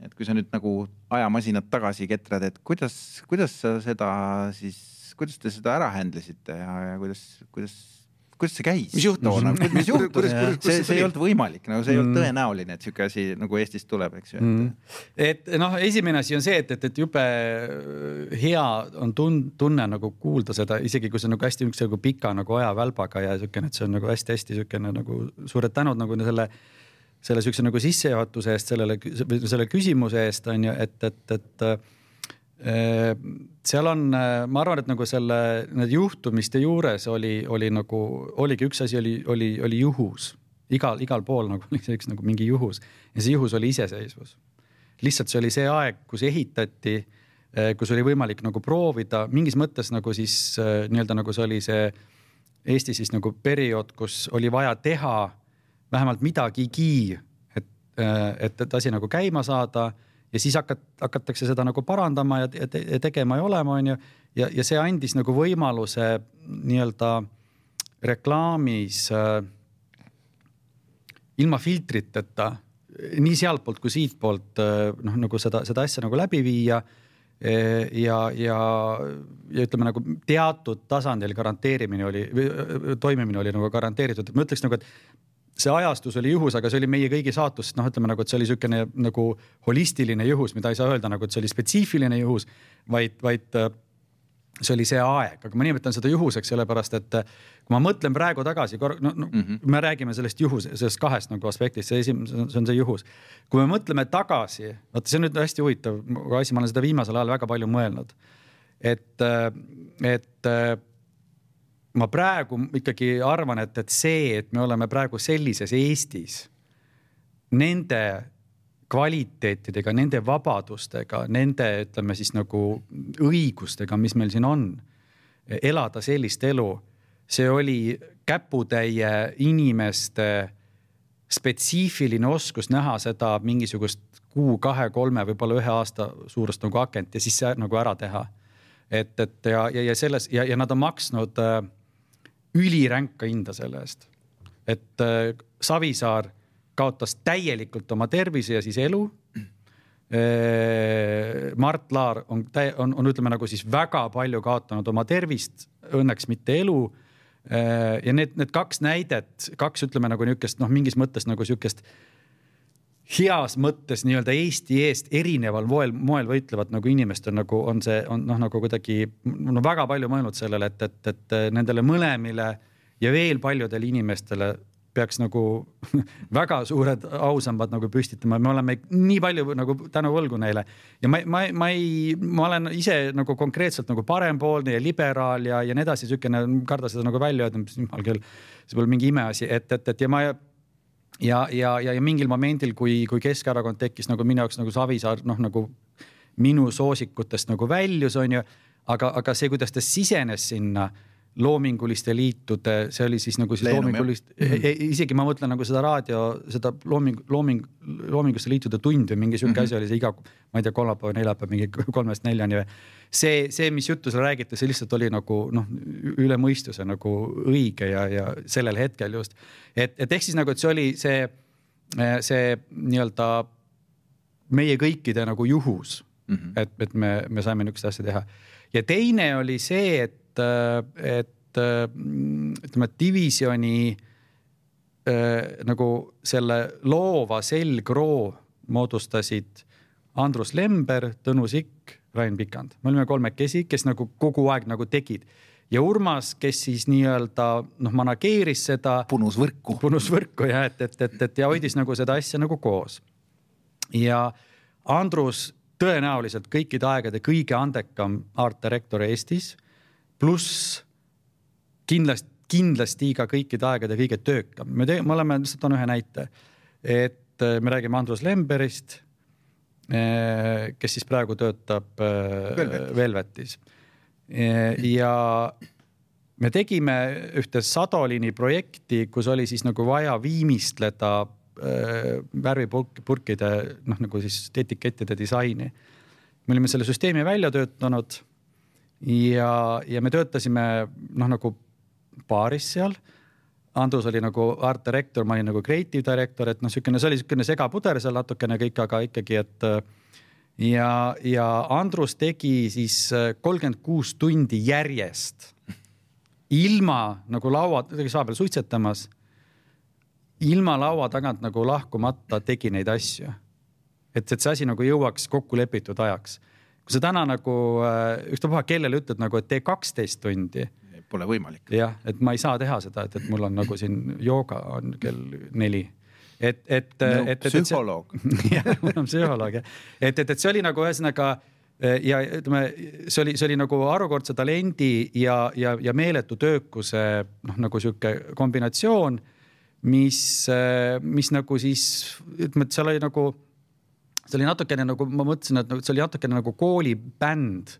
et kui sa nüüd nagu ajamasinat tagasi ketrad, et kuidas, kuidas sa seda siis, kuidas te seda ära handle site ja, ja kuidas, kuidas kuidas see käis? mis juhtus? mis juhtus? see, see ei olnud võimalik, nagu see ei olnud mm. tõenäoline, et sihuke asi nagu Eestist tuleb, eks ju. Mm. et noh, esimene asi on see, et, et, et jube hea on tun-, tunne nagu kuulda seda, isegi kui see on nagu hästi niisuguse nagu pika nagu ajavälbaga ja siukene, et see on nagu hästi-hästi siukene nagu suured tänud nagu selle selle siukse nagu sissejuhatuse eest sellele, selle küsimuse eest on ju, et, et, et seal on, ma arvan, et nagu selle, need juhtumiste juures oli, oli nagu, oligi üks asi oli, oli, oli juhus. igal, igal pool nagu oli see üks nagu mingi juhus ja see juhus oli iseseisvus. lihtsalt see oli see aeg, kus ehitati, kus oli võimalik nagu proovida mingis mõttes nagu siis nii-öelda nagu see oli see Eesti siis nagu periood, kus oli vaja teha vähemalt midagigi, et, et, et asi nagu käima saada ja siis hakat-, hakatakse seda nagu parandama ja, ja, ja tegema ja olema, on ju. ja, ja see andis nagu võimaluse nii-öelda reklaamis äh, ilma filtriteta nii sealtpoolt kui siitpoolt äh, noh, nagu seda, seda asja nagu läbi viia e, ja, ja, ja ütleme nagu teatud tasandil garanteerimine oli, toimimine oli nagu garanteeritud, et ma ütleks nagu, et see ajastus oli juhus, aga see oli meie kõigi saatus, noh, ütleme nagu, et see oli niisugune nagu holistiline juhus, mida ei saa öelda nagu, et see oli spetsiifiline juhus, vaid, vaid see oli see aeg, aga ma nimetan seda juhuseks sellepärast, et kui ma mõtlen praegu tagasi, no, no mm -hmm. me räägime sellest juhus, sellest kahest nagu aspektist, see esimene, see on see juhus. kui me mõtleme tagasi, vaata, see on nüüd hästi huvitav asi, ma olen seda viimasel ajal väga palju mõelnud. et, et ma praegu ikkagi arvan, et, et see, et me oleme praegu sellises Eestis, nende kvaliteetidega, nende vabadustega, nende ütleme siis nagu õigustega, mis meil siin on, elada sellist elu, see oli käputäie inimeste spetsiifiline oskus näha seda mingisugust kuu, kahe, kolme, võib-olla ühe aasta suurust nagu akent ja siis see nagu ära teha. et, et ja, ja, ja selles ja, ja nad on maksnud äh, üliränka hinda selle eest. et äh, Savisaar kaotas täielikult oma tervise ja siis elu. Mart Laar on, on, on ütleme nagu siis väga palju kaotanud oma tervist, õnneks mitte elu. ja need, need kaks näidet, kaks ütleme nagu niisugust noh, mingis mõttes nagu sihukest heas mõttes nii-öelda Eesti eest erineval moel, moel võitlevat nagu inimest on nagu on see on noh, nagu kuidagi no väga palju mõelnud sellele, et, et, et nendele mõlemile ja veel paljudele inimestele peaks nagu väga suured ausambad nagu püstitama, me oleme nii palju nagu tänu võlgu neile. ja ma, ma, ma ei, ma olen ise nagu konkreetselt nagu parempoolne ja liberaal ja, ja nii edasi, siukene, karda seda nagu välja öelda, jumal küll, see pole mingi imeasi, et, et, et ja ma ja, ja, ja, ja mingil momendil, kui, kui Keskerakond tekkis nagu minu jaoks nagu Savisaar, noh nagu minu soosikutest nagu väljus, onju. aga, aga see, kuidas ta sisenes sinna loominguliste liitude, see oli siis nagu siis Leenum, loomingulist, e, isegi ma mõtlen nagu seda raadio, seda looming, looming, loominguste liitude tund või mingi sihuke mm -hmm. asi oli see iga, ma ei tea, kolmapäev, neljapäev mingi kolmest neljani või. see, see, mis juttu seal räägiti, see lihtsalt oli nagu noh, üle mõistuse nagu õige ja, ja sellel hetkel just. et, et ehk siis nagu, et see oli see, see nii-öelda meie kõikide nagu juhus mm, -hmm. et, et me, me saime niisugust asja teha. ja teine oli see, et et, et ütleme, divisjoni äh, nagu selle loova selgroo moodustasid Andrus Lember, Tõnu Sikk, Rain Pikand, me olime kolmekesi, kes nagu kogu aeg nagu tegid ja Urmas, kes siis nii-öelda noh, manageeris seda. punus võrku. punus võrku jah, et, et, et, et ja hoidis nagu seda asja nagu koos. ja Andrus tõenäoliselt kõikide aegade kõige andekam art director Eestis pluss kindlasti, kindlasti ka kõikide aegade kõige töökam. me teeme, me oleme, lihtsalt toon ühe näite, et äh, me räägime Andrus Lemberist, äh, kes siis praegu töötab äh, Velvetis, Velvetis. ja me tegime ühte Sadolini projekti, kus oli siis nagu vaja viimistleda värvipurkide noh, nagu siis etikettide disaini. me olime selle süsteemi välja töötanud ja, ja me töötasime noh, nagu baaris seal. Andrus oli nagu art director, ma olin nagu creative director, et noh, niisugune, see oli niisugune segapuder seal natukene kõik, aga ikkagi, et ja, ja Andrus tegi siis kolmkümmend kuus tundi järjest ilma nagu laua, ta käis vahepeal suitsetamas. ilma laua tagant nagu lahkumata tegi neid asju. et, et see asi nagu jõuaks kokkulepitud ajaks kui sa täna nagu äh, ükstapuha kellele ütled nagu, et tee kaksteist tundi. Pole võimalik. jah, et ma ei saa teha seda, et, et mul on nagu siin jooga on kell neli et, et no,. et, et, psühholoog. jah, mul on psühholoog jah, et, et, et see oli nagu ühesõnaga äh, ja ütleme, see oli, see oli nagu harukordse talendi ja, ja, ja meeletu töökuse noh, nagu sihuke kombinatsioon, mis, äh, mis nagu siis ütleme, et seal oli nagu see oli natukene nagu ma mõtlesin, et nagu see oli natukene nagu koolibänd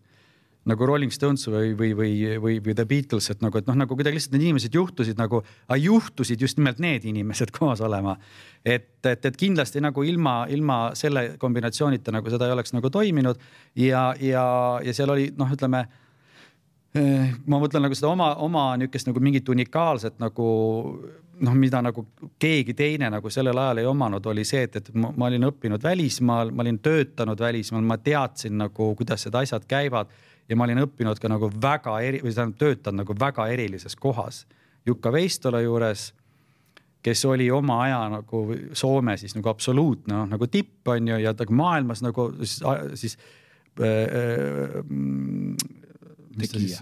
nagu Rolling Stones või, või, või, või, või The Beatles, et nagu, et noh, nagu kuidagi lihtsalt need inimesed juhtusid nagu, juhtusid just nimelt need inimesed koos olema. et, et, et kindlasti nagu ilma, ilma selle kombinatsioonita nagu seda ei oleks nagu toiminud ja, ja, ja seal oli noh, ütleme eh, ma mõtlen nagu seda oma, oma niisugust nagu mingit unikaalset nagu noh, mida nagu keegi teine nagu sellel ajal ei omanud, oli see, et, et ma, ma olin õppinud välismaal, ma olin töötanud välismaal, ma teadsin nagu, kuidas need asjad käivad ja ma olin õppinud ka nagu väga eri või tähendab töötanud nagu väga erilises kohas. Jukka Veistola juures, kes oli oma aja nagu Soome siis nagu absoluutne noh, nagu tipp on ju ja ta maailmas nagu siis, siis äh, äh, siis,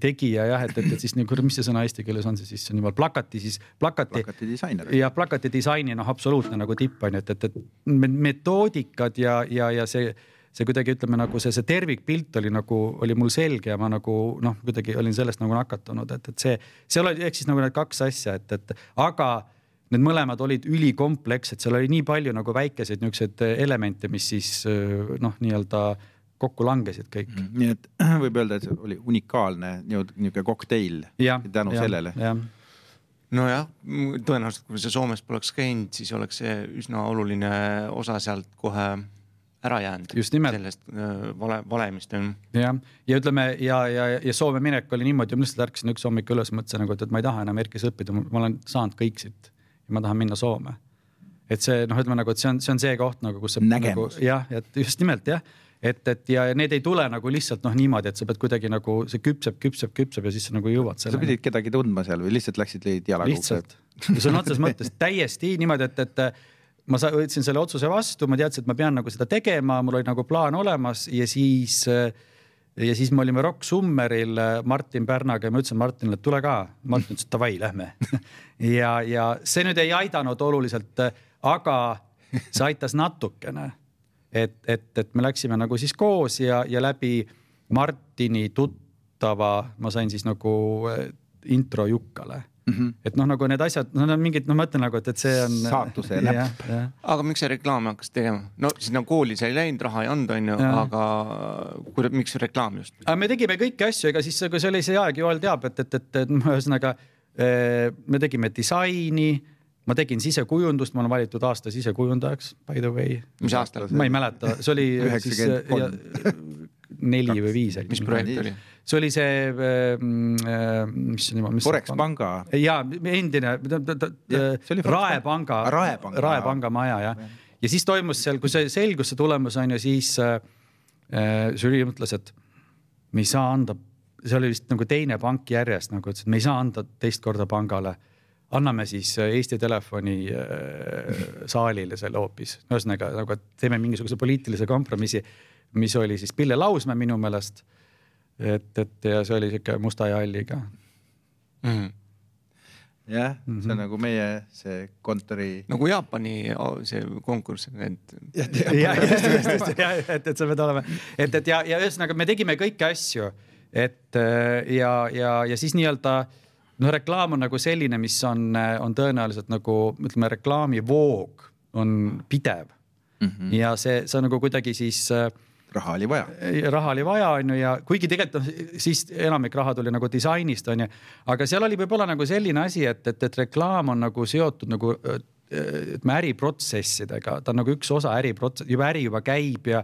tegija jah, et, et, et siis nagu, mis see sõna eesti keeles on, see siis on juba plakati siis, plakati. plakati disainer. ja plakati disaini noh, absoluutne nagu tipp on ju, et, et, et metoodikad ja, ja, ja see, see kuidagi ütleme nagu see, see tervikpilt oli nagu, oli mul selge ja ma nagu noh, kuidagi olin sellest nagu nakatunud, et, et see, seal oli ehk siis nagu need kaks asja, et, et aga need mõlemad olid ülikomplekssed, seal oli nii palju nagu väikeseid niisuguseid elemente, mis siis noh, nii-öelda kokku langesid kõik mm. nii et võib öelda, et see oli unikaalne niisugune kokteil tänu ja, sellele ja nojah, tõenäoliselt kui sa Soomes poleks käinud, siis oleks see üsna oluline osa sealt kohe ära jäänud. just nimelt. sellest äh, vale, valemist on. jah, ja ütleme ja, ja, ja Soome minek oli niimoodi, ma lihtsalt ärkasin üks hommik üles, mõtlesin nagu, et ma ei taha enam Erkis õppida, ma olen saanud kõik siit ja ma tahan minna Soome. et see noh, ütleme nagu, et see on, see on see koht nagu, kus sa nagu jah, et just nimelt jah et, et ja need ei tule nagu lihtsalt noh, niimoodi, et sa pead kuidagi nagu see küpseb, küpseb, küpseb ja siis sa nagu jõuad selleni. sa pidid kedagi tundma seal või lihtsalt läksid leid jalaga? lihtsalt, sõna otseses mõttes täiesti niimoodi, et, et ma võtsin selle otsuse vastu, ma teadsin, et ma pean nagu seda tegema, mul oli nagu plaan olemas ja siis ja siis me olime Rock Summeril Martin Pärnaga ja ma ütlesin Martinile, et tule ka. Martin ütles, et davai, lähme ja, ja see nüüd ei aidanud oluliselt, aga see aitas natukene et, et, et me läksime nagu siis koos ja, ja läbi Martini tuttava ma sain siis nagu äh, intro Jukkale Mm -hmm. et noh, nagu need asjad, no need on mingid, no ma ütlen nagu, et, et see on. saatuse näpp. aga miks sa reklaami hakkasid tegema? no sinna kooli sa ei läinud, raha ei olnud, onju, aga kuida, miks reklaam just? me tegime kõiki asju, ega siis, kui see oli see aeg, Joel teab, et, et, et, et ühesõnaga äh, me tegime disaini ma tegin sisekujundust, ma olen valitud aasta sisekujundajaks, by the way. mis aastal? ma ei mäleta, see oli siis neli või viis. mis projekt oli? see oli see, mm, äh, mis see nimi on? Forex panga. ja endine, Raepanga, Raepanga maja jah. ja siis toimus seal, kui see selgus, see tulemus on ju, siis äh, žürii mõtles, et me ei saa anda, see oli vist nagu teine pank järjest nagu ütles, et me ei saa anda teist korda pangale anname siis äh, Eesti Telefoni äh, saalile selle hoopis, ühesõnaga nagu, et teeme mingisuguse poliitilise kompromissi, mis oli siis Pille Lausmäe minu meelest. et, et ja see oli sihuke musta ja halliga mm. -hmm jah mm, -hmm. see on nagu meie see kontori. nagu Jaapani see konkurss, et. jah, just, just, just ja, et, et sa pead olema, et, et ja, ja ühesõnaga me tegime kõiki asju, et äh, ja, ja, ja siis nii-öelda äh, no reklaam on nagu selline, mis on, on tõenäoliselt nagu ütleme, reklaamivoog on pidev mm. -hmm. ja see, see on nagu kuidagi siis äh, raha oli vaja. raha oli vaja, on ju, ja kuigi tegelikult noh, siis enamik raha tuli nagu disainist, on ju. aga seal oli võib-olla nagu selline asi, et, et, et reklaam on nagu seotud nagu ütleme äriprotsessidega, ta on nagu üks osa äriprotsess, juba äri juba käib ja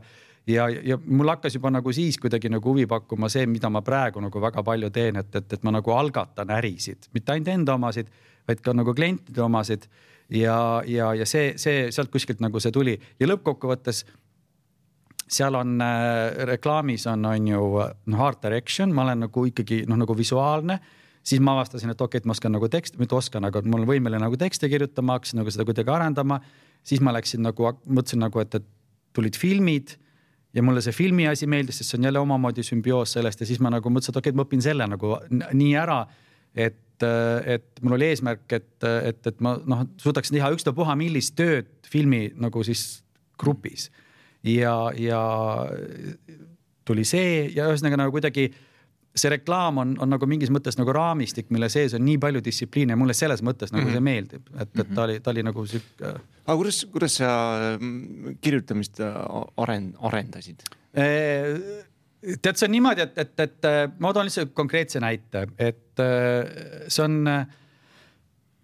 ja, ja mul hakkas juba nagu siis kuidagi nagu huvi pakkuma see, mida ma praegu nagu väga palju teen, et, et, et ma nagu algatan ärisid, mitte ainult enda omasid, vaid ka nagu klientide omasid. ja, ja, ja see, see sealt kuskilt nagu see tuli. Ja lõppkokkuvõttes seal on äh, reklaamis on, on ju noh, art direction, ma olen nagu ikkagi noh, nagu visuaalne. Siis ma avastasin, et okei okay,, et ma oskan nagu teksti, mitte oskan, aga ma olen võimeline nagu tekste kirjutama, hakkasin nagu seda kuidagi arendama. siis ma läksin nagu, mõtlesin nagu, et, et tulid filmid ja mulle see filmi asi meeldis, sest see on jälle omamoodi sümbioos sellest ja siis ma nagu mõtlesin, et okei okay,, et ma õpin selle nagu nii ära, et, et mul oli eesmärk, et, et, et ma noh, suudaksin teha ükstapuha millist tööd filmi nagu siis grupis. Ja, ja tuli see ja ühesõnaga nagu kuidagi see reklaam on, on nagu mingis mõttes nagu raamistik, mille sees on nii palju distsipliine ja mulle selles mõttes nagu mm -hmm. see meeldib, et, et ta oli, ta oli nagu sihuke. aga kuidas, kuidas sa mm, kirjutamist äh, arend-, arendasid? tead, see on niimoodi, et, et, et ma toon lihtsalt konkreetse näite, et äh, see on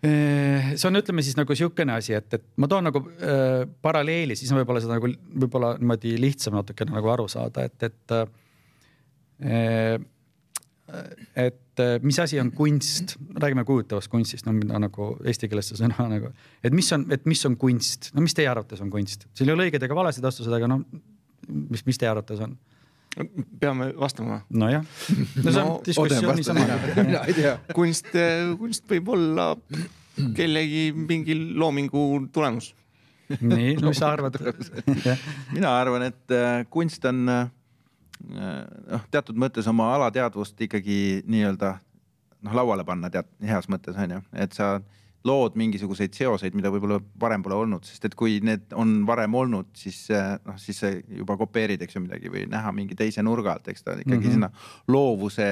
see on, ütleme siis nagu sihukene asi, et, et ma toon nagu äh, paralleeli, siis on võib-olla seda nagu võib-olla niimoodi lihtsam natukene nagu aru saada, et, et äh, et äh, mis asi on kunst, räägime kujutavast kunstist, no mida nagu eesti keeles see sõna nagu, et mis on, et mis on kunst, no mis teie arvates on kunst, siin ei ole õigeid ega valesid vastuseid, aga no mis, mis teie arvates on? peame vastama. nojah, no see on no, diskussiooni sama. mina ei tea. kunst, äh, kunst võib olla kellegi mingi loomingu tulemus. nii, no mis sa arvad mina arvan, et äh, kunst on noh, teatud mõttes oma alateadvust ikkagi nii-öelda noh, lauale panna tead heas mõttes on ju, et sa lood mingisuguseid seoseid, mida võib-olla varem pole olnud, sest et kui need on varem olnud, siis noh, siis sa juba kopeerid, eks ju midagi või näha mingi teise nurga alt, eks ta ikkagi mm -hmm. sinna loovuse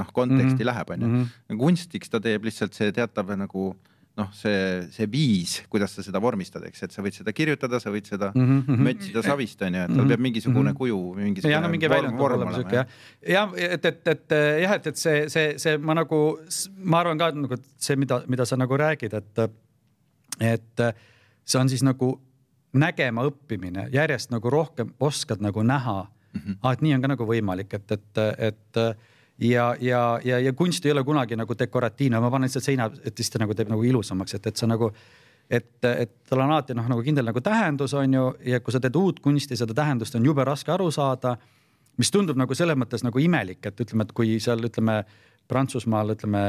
noh, konteksti mm -hmm. läheb, on ju. Mhm. kunstiks ta teeb lihtsalt see teatav nagu noh, see, see viis, kuidas sa seda vormistad, eks, et sa võid seda kirjutada, sa võid seda mm -hmm. mötsida savist, on ju, et tal mm -hmm. peab mingisugune mm -hmm. kuju, mingisugune ja, no, mingi vorm, vorm olema. jah, jah, et, et, et jah, et, et see, see, see ma nagu, ma arvan ka nagu see, mida, mida sa nagu räägid, et, et see on siis nagu nägema õppimine, järjest nagu rohkem oskad nagu näha mm, -hmm. ah, et nii on ka nagu võimalik, et, et, et ja, ja, ja, ja kunst ei ole kunagi nagu dekoratiivne, ma panen lihtsalt seina, et siis ta nagu teeb nagu ilusamaks, et, et sa nagu et, et tal on alati noh, nagu kindel nagu tähendus on ju ja kui sa teed uut kunsti, seda tähendust on jube raske aru saada. mis tundub nagu selles mõttes nagu imelik, et ütleme, et kui seal ütleme Prantsusmaal ütleme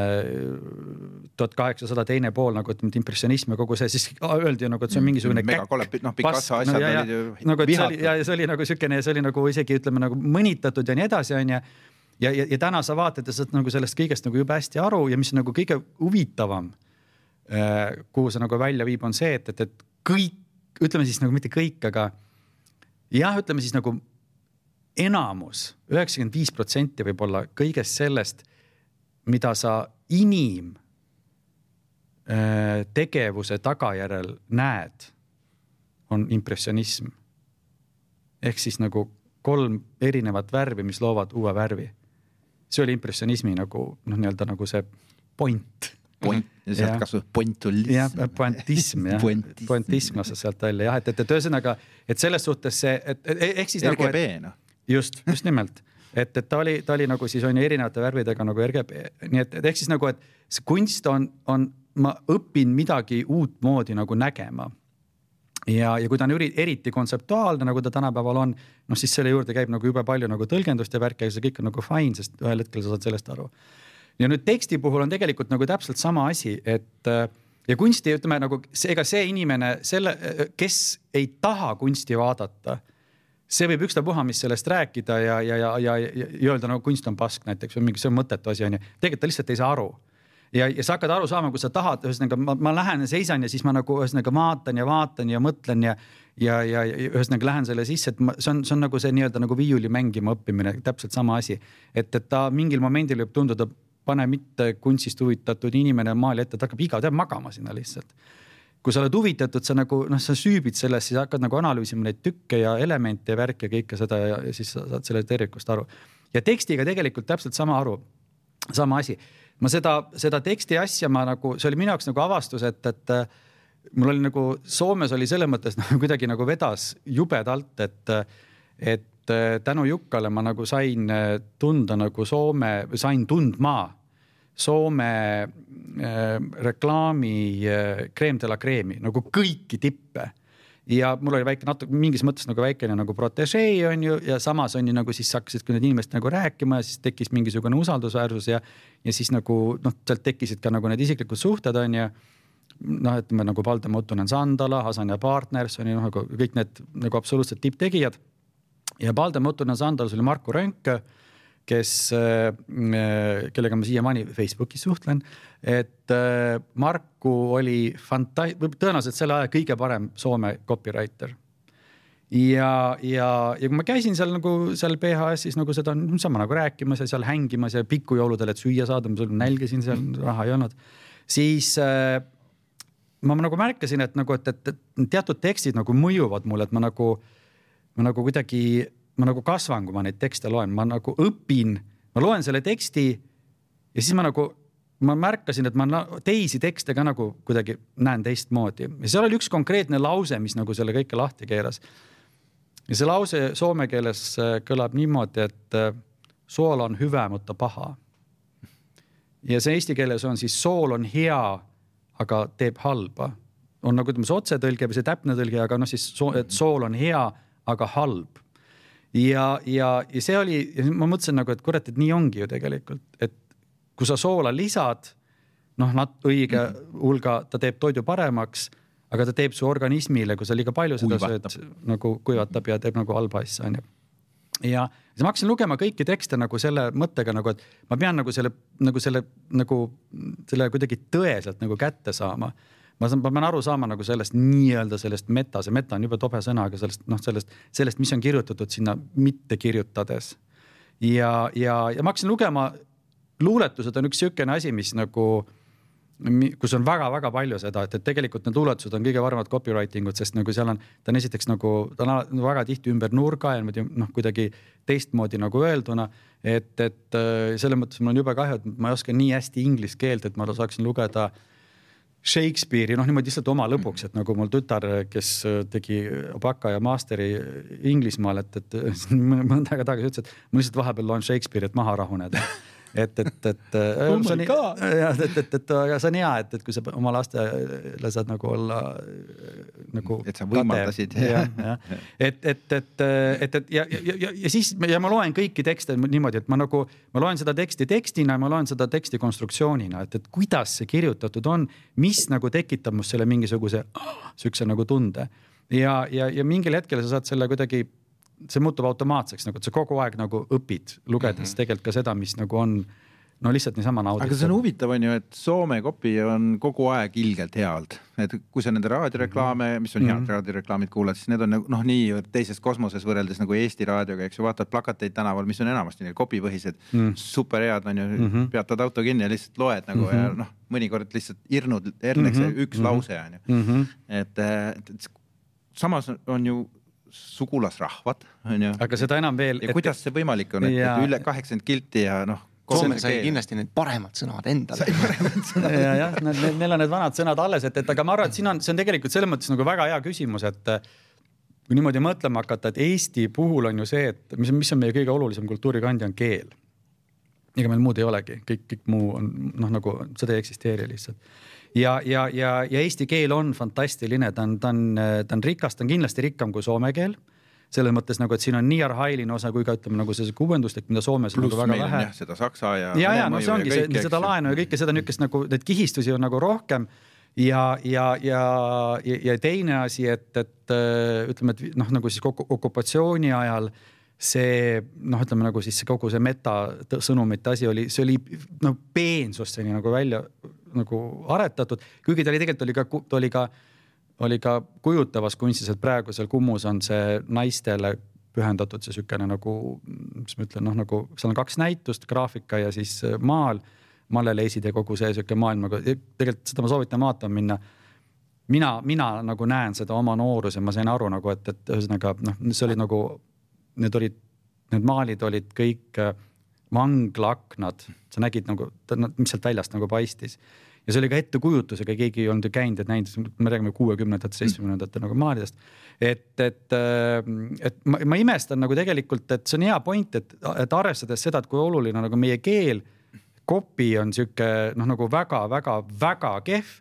tuhat kaheksasada teine pool nagu ütleme, impressionism ja kogu see, siis öeldi nagu, et see on mingisugune. noh, Picasso asjad no, ja, olid ju. nagu, et see oli ja see oli nagu siukene, see oli nagu isegi ütleme nagu mõnitatud ja nii edasi, onju ja, ja, ja täna sa vaatad ja saad nagu sellest kõigest nagu jube hästi aru ja mis nagu kõige huvitavam äh,, kuhu see nagu välja viib, on see, et, et, et kõik, ütleme siis nagu mitte kõik, aga jah, ütleme siis nagu enamus, üheksakümmend viis protsenti võib-olla kõigest sellest, mida sa inim äh, tegevuse tagajärjel näed, on impressionism. ehk siis nagu kolm erinevat värvi, mis loovad uue värvi see oli impressionismi nagu noh, nii-öelda nagu see point. point sealt kasvab pointul. jah, pointism jah, pointism kasvas sealt välja jah, et, et, et ühesõnaga, et selles suhtes see, et ehk siis RGB, nagu. RGB noh. just, just nimelt, et, et ta oli, ta oli nagu siis on ju erinevate värvidega nagu RGB, nii et, et ehk siis nagu, et see kunst on, on, ma õpin midagi uutmoodi nagu nägema ja, ja kui ta on eriti kontseptuaalne, nagu ta tänapäeval on, noh siis selle juurde käib nagu jube palju nagu tõlgendust ja värki, aga see kõik on nagu fine, sest ühel hetkel sa saad sellest aru. ja nüüd teksti puhul on tegelikult nagu täpselt sama asi, et äh, ja kunsti, ütleme nagu ega see inimene, selle, kes ei taha kunsti vaadata, see võib ükstapuha, mis sellest rääkida ja, ja, ja, ja, ja öelda nagu kunst on pask näiteks või mingi, see on mõttetu asi on ju. tegelikult ta lihtsalt ei saa aru ja, ja sa hakkad aru saama, kui sa tahad, ühesõnaga ma, ma lähen ja seisan ja siis ma nagu ühesõnaga vaatan ja vaatan ja mõtlen ja ja, ja, ja ühesõnaga lähen selle sisse, et ma, see on, see on nagu see nii-öelda nagu viiuli mängima õppimine, täpselt sama asi. et, et ta mingil momendil võib tunduda, pane mitte kunstist huvitatud inimene maali ette, ta hakkab iga päev magama sinna lihtsalt. kui sa oled huvitatud, sa nagu noh, sa süübid selles, siis hakkad nagu analüüsima neid tükke ja elemente ja värke ja kõike seda ja siis sa saad sellest tervikust aru. ja tekstiga tegelikult täpselt sama aru, sama asi. Ma seda, seda teksti asja ma nagu, see oli minu jaoks nagu avastus, et, et mul oli nagu Soomes oli selles mõttes nagu kuidagi nagu vedas jubedalt, et, et tänu Jukkale ma nagu sain tunda nagu Soome, sain tundma Soome äh, reklaami äh, Creme de la Creme'i nagu kõiki tippe ja mul oli väike natuke mingis mõttes nagu väikene nagu protežee on ju ja samas on ju nagu siis hakkasid need inimesed nagu rääkima ja siis tekkis mingisugune usaldusväärsus ja, ja siis nagu noh, sealt tekkisid ka nagu need isiklikud suhted on ju. noh, ütleme nagu Valdo Muttunen Sandala, Hasan ja Partners on ju noh, nagu kõik need nagu absoluutselt tipptegijad. ja Valdo Muttunen Sandalas oli Marku Rönk kes, äh, kellega ma siiamaani Facebookis suhtlen. et äh, Marku oli fanta-, tõenäoliselt selle aja kõige parem Soome copywriter ja, ja, ja kui ma käisin seal nagu seal PHS-is nagu seda niisama nagu rääkimas ja seal hängimas ja pikujõuludel, et süüa saada, ma nälgisin seal, raha ei olnud, siis äh, ma nagu märkasin, et nagu, et, et, et teatud tekstid nagu mõjuvad mulle, et ma nagu, ma nagu kuidagi ma nagu kasvan, kui ma neid tekste loen, ma nagu õpin, ma loen selle teksti ja siis ma nagu, ma märkasin, et ma teisi tekste ka nagu kuidagi näen teistmoodi ja seal oli üks konkreetne lause, mis nagu selle kõike lahti keeras. ja see lause soome keeles äh, kõlab niimoodi, et äh, sool on hüve, mutta paha. ja see eesti keeles on siis sool on hea, aga teeb halba. on nagu ütleme see otsetõlge või see täpne tõlge, aga noh, siis soo, et sool on hea, aga halb ja, ja, ja see oli, ma mõtlesin nagu, et kurat, et nii ongi ju tegelikult, et kui sa soola lisad, noh, õige mhm. hulga, ta teeb toidu paremaks, aga ta teeb su organismile, kui sa liiga palju seda sööd, nagu kuivatab ja teeb nagu halba asja, onju. ja siis ma hakkasin lugema kõiki tekste nagu selle mõttega nagu, et ma pean nagu selle, nagu selle, nagu selle kuidagi tõeselt nagu kätte saama ma saan, ma pean aru saama nagu sellest nii-öelda sellest meta, see meta on jube tobe sõna, aga sellest noh, sellest, sellest, mis on kirjutatud sinna mitte kirjutades. ja, ja, ja ma hakkasin lugema, luuletused on üks sihukene asi, mis nagu kus on väga-väga palju seda, et, et tegelikult need luuletused on kõige paremad copywriting ud, sest nagu seal on, ta on esiteks nagu, ta on väga tihti ümber nurga ja niimoodi noh, kuidagi teistmoodi nagu öelduna. et, et äh, selles mõttes mul on jube kahju, et ma ei oska nii hästi inglise keelt, et ma saaksin lugeda äh, Shakespeare'i noh, niimoodi lihtsalt oma lõbuks, et nagu mul tütar, kes tegi baka ja master'i Inglismaal, et, et mõnda aega tagasi ütles, et ma lihtsalt vahepeal loen Shakespeare'i, et maha rahuneda et, et, et oh see on jah, et, et, et aga see on hea, et, et kui sa oma lastele saad nagu olla nagu. et sa võimaldasid. et, et, et, et, et ja, ja, ja, ja siis ja ma loen kõiki tekste niimoodi, et ma nagu, ma loen seda teksti tekstina, ma loen seda teksti konstruktsioonina, et, et kuidas see kirjutatud on, mis nagu tekitab must selle mingisuguse siukse nagu tunde ja, ja, ja mingil hetkel sa saad selle kuidagi see muutub automaatseks nagu, et sa kogu aeg nagu õpid, lugedes mm -hmm. tegelikult ka seda, mis nagu on no lihtsalt niisama nauditav. aga see on huvitav, on ju, et Soome kopi on kogu aeg ilgelt hea olnud, et kui sa nende raadioreklaame, mhm. mis on head mm -hmm. raadioreklaamid kuulad, siis need on nagu noh, nii teises kosmoses võrreldes nagu Eesti raadioga, eks ju, vaatad plakateid tänaval, mis on enamasti need kopipõhised mm, -hmm. super head on ju mm, -hmm. peatad auto kinni ja lihtsalt loed nagu mm -hmm. ja noh, mõnikord lihtsalt irnud herneks mm -hmm. üks mm -hmm. lause on ju mm. -hmm. et, et, et samas on ju sugulasrahvad, onju. aga seda enam veel. ja et... kuidas see võimalik on, et, ja... et üle kaheksakümmend kilti ja noh. Soome sai kindlasti need paremad sõnad endale. sai paremad sõnad ja, jah, neil on need vanad sõnad alles, et, et aga ma arvan, et siin on, see on tegelikult selles mõttes nagu väga hea küsimus, et kui niimoodi mõtlema hakata, et Eesti puhul on ju see, et mis, mis on meie kõige olulisem kultuurikandja, on keel. ega meil muud ei olegi, kõik, kõik muu on noh, nagu seda ei eksisteeri lihtsalt ja, ja, ja, ja eesti keel on fantastiline, ta on, ta on, ta on rikas, ta on kindlasti rikkam kui soome keel selles mõttes nagu, et siin on nii arhailine osa kui ka ütleme nagu see uuenduslik, mida Soomes on nagu väga vähe. seda saksa ja. ja, ja no see ongi see, seda laenu ja kõike seda niisugust nagu neid kihistusi on nagu rohkem. ja, ja, ja, ja, teine asi, et, et ütleme, et noh, nagu siis okupatsiooni ajal see noh, ütleme nagu siis kogu see meta sõnumite asi oli, see oli noh peensusteni nagu välja nagu aretatud, kuigi ta oli tegelikult oli ka, ta oli ka, oli ka kujutavas kunstis, et praegu seal Kummus on see naistele pühendatud see siukene nagu, mis ma ütlen, noh nagu seal on kaks näitust, graafika ja siis äh, maal, malleleisid ja kogu see sihuke maailm, aga tegelikult seda ma soovitan vaatama minna. Mina, mina nagu näen seda oma noorus ja ma sain aru nagu, et, et ühesõnaga noh, see oli nagu, need olid, need maalid olid kõik äh, vanglaaknad, sa nägid nagu, mis sealt väljast nagu paistis. ja see oli ka ettekujutusega, keegi ei olnud ju käinud ja näinud, me räägime kuuekümnendate, seitsmekümnendate nagu maalidest. et, et, äh, et ma, ma imestan nagu tegelikult, et see on hea point, et, et arvestades seda, et kui oluline nagu meie keel, kopi on sihuke noh, nagu väga-väga-väga kehv.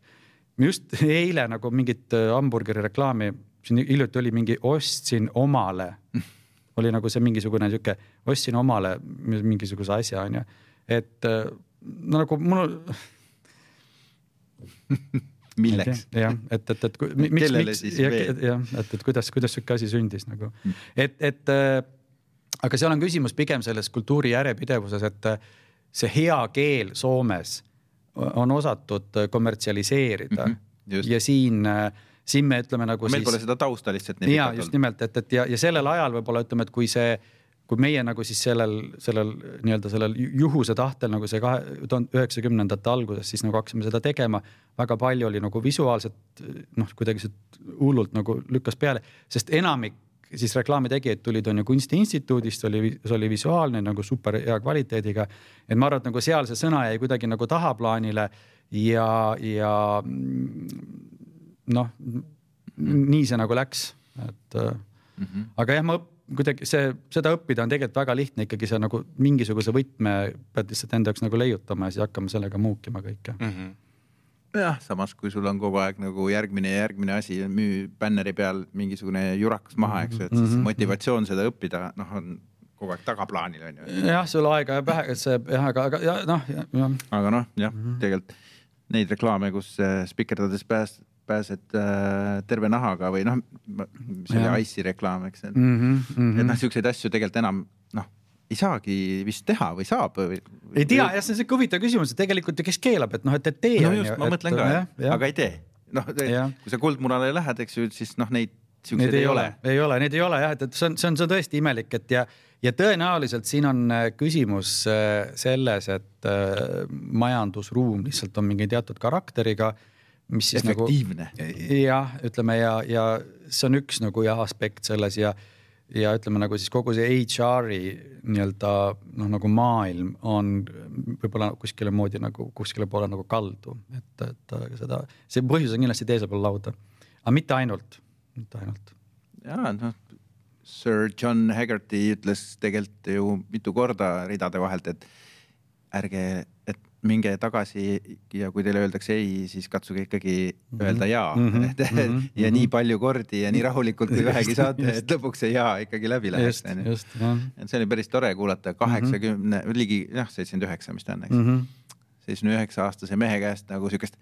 just eile nagu mingit hamburgeri reklaami, siin hiljuti oli mingi ostsin omale oli nagu see mingisugune sihuke, ostsin omale mingisuguse asja, onju. et no nagu mul milleks? jah, et, et, et miks, miks, jah, et, et kuidas, kuidas sihuke asi sündis nagu, mm. et, et äh, aga seal on küsimus pigem selles kultuuri järjepidevuses, et äh, see hea keel Soomes on osatud kommertsialiseerida mm -hmm, ja siin äh, siin me ütleme nagu. meil siis... pole seda tausta lihtsalt olnud. just nimelt, et, et ja, ja sellel ajal võib-olla ütleme, et kui see, kui meie nagu siis sellel, sellel nii-öelda sellel juhuse tahtel nagu see kahe, tuhande üheksakümnendate alguses siis nagu hakkasime seda tegema. väga palju oli nagu visuaalset noh, kuidagi see hullult nagu lükkas peale, sest enamik siis reklaamitegijaid tulid, on ju kunstiinstituudist, oli, see oli visuaalne nagu super hea kvaliteediga. et ma arvan, et nagu seal see sõna jäi kuidagi nagu tahaplaanile ja, ja noh, nii see nagu läks, et mm. -hmm. aga jah, ma kuidagi see, seda õppida on tegelikult väga lihtne, ikkagi sa nagu mingisuguse võtme pead lihtsalt enda jaoks nagu leiutama ja siis hakkama sellega muukima kõike mm. -hmm jah, samas kui sul on kogu aeg nagu järgmine ja järgmine asi, müü bänneri peal mingisugune jurakas maha, eks ju, et siis mm -hmm. motivatsioon seda õppida, noh, on kogu aeg tagaplaanil on ju. jah, sul aega jääb vähe, see jah, aga, aga noh, jah ja.. aga noh, jah mm -hmm., tegelikult neid reklaame, kus äh, spikerdades pääst-, pääsed äh, terve nahaga või noh, Jah. oli Ice'i reklaam, eks, et mm. -hmm, et noh, siukseid asju tegelikult enam noh, ei saagi vist teha või saab või? ei tea, jah, see on siuke huvitav küsimus, et tegelikult ju kes keelab, et noh, et, et tee no just, ju, ma et- mõtlen ka aga ei tee. noh, kui sa kuldmunale lähed, eks ju, siis noh, neid siukseid ei ole. ei ole, neid ei ole jah, et, et see on, see on, see on tõesti imelik, et ja, ja tõenäoliselt siin on äh, küsimus äh, selles, et äh, majandusruum lihtsalt on mingi teatud karakteriga, mis siis Efektiivne. nagu. jah, ütleme ja, ja see on üks nagu jah aspekt selles ja, ja ütleme nagu siis kogu see HR-i nii-öelda noh, nagu maailm on võib-olla kuskile moodi nagu kuskile poole nagu kaldu, et, et seda, see põhjus on kindlasti teisel pool lauda, aga mitte ainult, mitte ainult ja noh, Sir John Haggerty ütles tegelikult ju mitu korda ridade vahelt, et ärge, et minge tagasi ja kui teile öeldakse ei, siis katsuge ikkagi öelda jaa mm. Mhm, -hmm. mhm, ja mhm. nii palju kordi ja nii rahulikult kui vähegi saate, et lõpuks see jaa ikkagi läbi läheks et see oli päris tore kuulata kaheksakümne mm -hmm. ligi jah, seitsekümmend üheksa, mis ta on, eks mm. -hmm. seitsmekümne üheksa aastase mehe käest nagu siukest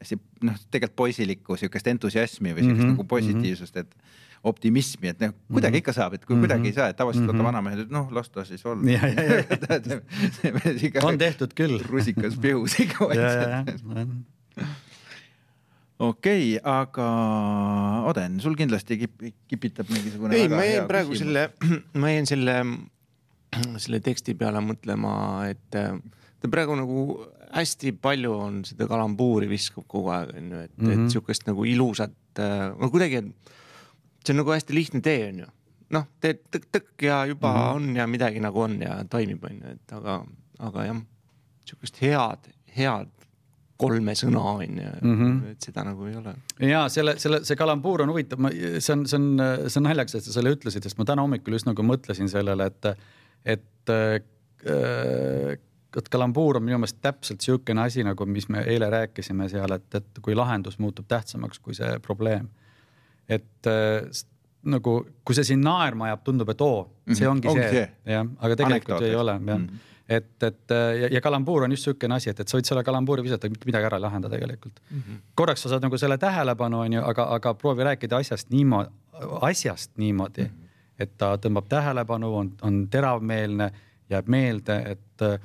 hästi noh, tegelikult poisilikku siukest entusiasmi või siukest mm Mhm, -hmm. nagu positiivsust, et optimismi, et noh, kuidagi ikka saab, et kui Mhm. kuidagi ei saa, et tavaliselt vaata Mhm. vanamehed, et noh, las ta siis olla. On tehtud küll. rusikas pihus ikka vaikselt. okei, aga Oden, sul kindlasti kip, kipitab mingisugune ei, ma jäin praegu küsimus. selle, ma jäin selle, selle teksti peale mõtlema, et äh, ta praegu nagu hästi palju on seda kalambuuri viskab kogu aeg onju, et mm, -hmm. Mhm. et sihukest nagu ilusat, no kuidagi, et see on nagu hästi lihtne tee onju. noh, teed tõkk-tõkk ja juba mm -hmm. on ja midagi nagu on ja toimib onju, et aga, aga jah, sihukest head, head kolme sõna onju mm, Mhm. et seda nagu ei ole. ja selle, selle, see kalambuur on huvitav, ma, see on, see on, see on naljakas, et sa selle ütlesid, sest ma täna hommikul just nagu mõtlesin sellele, et, et äh, et kalambuur on minu meelest täpselt niisugune asi nagu, mis me eile rääkisime seal, et, et kui lahendus muutub tähtsamaks kui see probleem. Et äh, nagu, kui see sind naerma ajab, tundub, et oo, see Mhm, ongi, ongi see, see. jah, aga tegelikult Anekdoot, ei ole jah Mhm. et, et ja, ja kalambuur on just niisugune asi, et, et sa võid selle kalambuuri visata, mitte midagi ära ei lahenda tegelikult mm. -hmm. korraks sa saad nagu selle tähelepanu, onju, aga, aga proovi rääkida asjast niimoodi, asjast niimoodi mm, -hmm. et ta tõmbab tähelepanu, on, on teravmeelne, jääb meelde, et,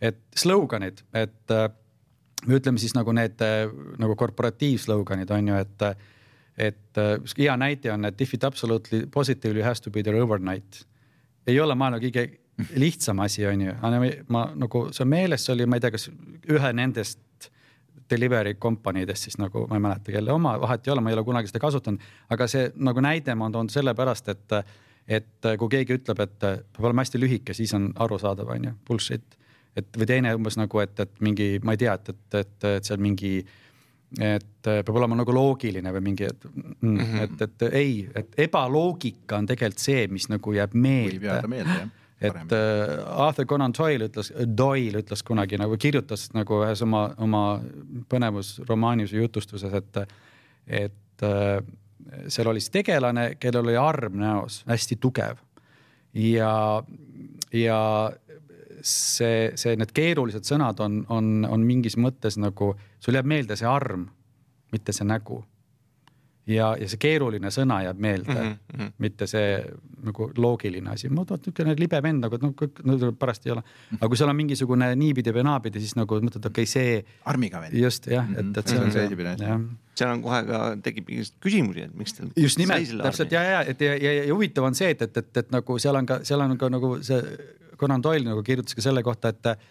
et sloganid, et me ütleme siis nagu need nagu korporatiivsloganid on ju, et, et üks hea näite on, et if it absolutely positively has to be there overnight. ei ole maailma kõige lihtsam asi, on ju, aga ma, nagu see meeles, see oli, ma ei tea, kas ühe nendest delivery kompaniidest siis nagu ma ei mäleta, kelle oma, vahet ei ole, ma ei ole kunagi seda kasutanud, aga see nagu näide ma toon sellepärast, et, et kui keegi ütleb, et peab olema hästi lühike, siis on arusaadav, on ju, bullshit. et või teine umbes nagu, et, et mingi, ma ei tea, et, et, et, et seal mingi, et peab olema nagu loogiline või mingi, et mm, mm, -hmm. et, et ei, et ebaloogika on tegelikult see, mis nagu jääb võib jääda meelde meelde jah. et äh, Arthur Conan Doyle ütles, Doyle ütles kunagi nagu kirjutas nagu ühes oma, oma põnevusromaanis või jutustuses, et, et äh, seal oli siis tegelane, kellel oli arm näos hästi tugev ja, ja see, see, need keerulised sõnad on, on, on mingis mõttes nagu, sul jääb meelde see arm, mitte see nägu. ja, ja see keeruline sõna jääb meelde mm, mhm. mitte see nagu loogiline asi. ma vaatan niisugune libe vend nagu, et noh, kõik no, pärast ei ole. aga kui seal on mingisugune niipidi või naapidi, siis nagu mõtled, okei okay,, see armiga veel. just jah, et, Mhm, et see on see asi. jah seal on kohe ka tekib küsimusi, et miks teil. just nimelt, täpselt ja, ja, et ja, ja, ja huvitav on see, et, et, et, et nagu seal on ka, seal on ka nagu see Conan Doyle nagu kirjutas ka selle kohta, et,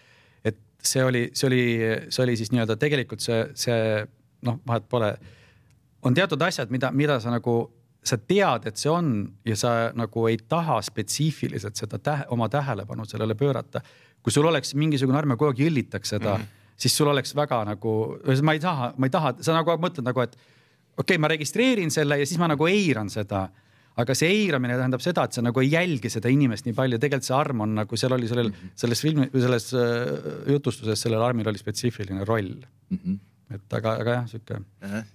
et see oli, see oli, see oli siis nii-öelda tegelikult see, see noh, vahet pole. on teatud asjad, mida, mida sa nagu, sa tead, et see on ja sa nagu ei taha spetsiifiliselt seda tähe, oma tähelepanu sellele pöörata. kui sul oleks mingisugune arm ja kogu aeg jõllitaks seda mm, -hmm. siis sul oleks väga nagu, ma ei taha, ma ei taha, sa nagu mõtled nagu, et okei okay,, ma registreerin selle ja siis ma nagu eiran seda. Aga see eiramine tähendab seda, et sa nagu ei jälgi seda inimest nii palju, tegelikult see arm on nagu seal oli sellel mm, -hmm. selles filmi selles äh, jutustuses sellel armil oli spetsiifiline roll. et aga, aga jah, sihuke.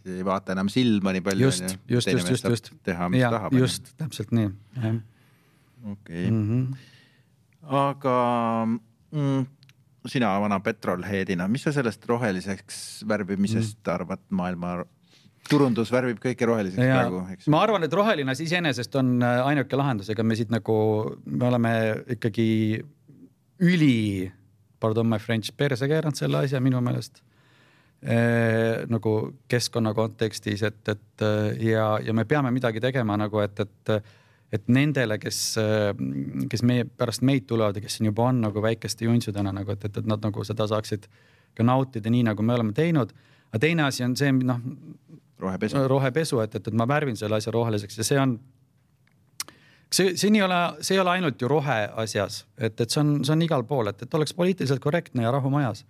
ei vaata enam silma nii palju. just, just, just, just, just. teha, mis tahab. just, täpselt nii, okei, Mhm. aga mm, sina vana petrolheadina, mis sa sellest roheliseks värvimisest Mm. arvad maailma turundus värvib kõike roheliseks ja, praegu, eks. ma arvan, et roheline asi iseenesest on äh, ainuke lahendus, ega me siit nagu, me oleme ikkagi üli, pardon my french, perse keeranud selle asja minu meelest e,. nagu keskkonna kontekstis, et, et ja, ja me peame midagi tegema nagu, et, et et nendele, kes, kes meie pärast meid tulevad ja kes siin juba on nagu väikeste juntsudena nagu, et, et, et nad nagu seda saaksid ka nautida nii, nagu me oleme teinud. aga teine asi on see, noh, rohepesu, rohepesu, et, et, et ma värvin selle asja roheliseks ja see on. see, siin ei ole, see ei ole ainult ju rohe asjas, et, et see on, see on igal pool, et, et oleks poliitiliselt korrektne ja rahu majas.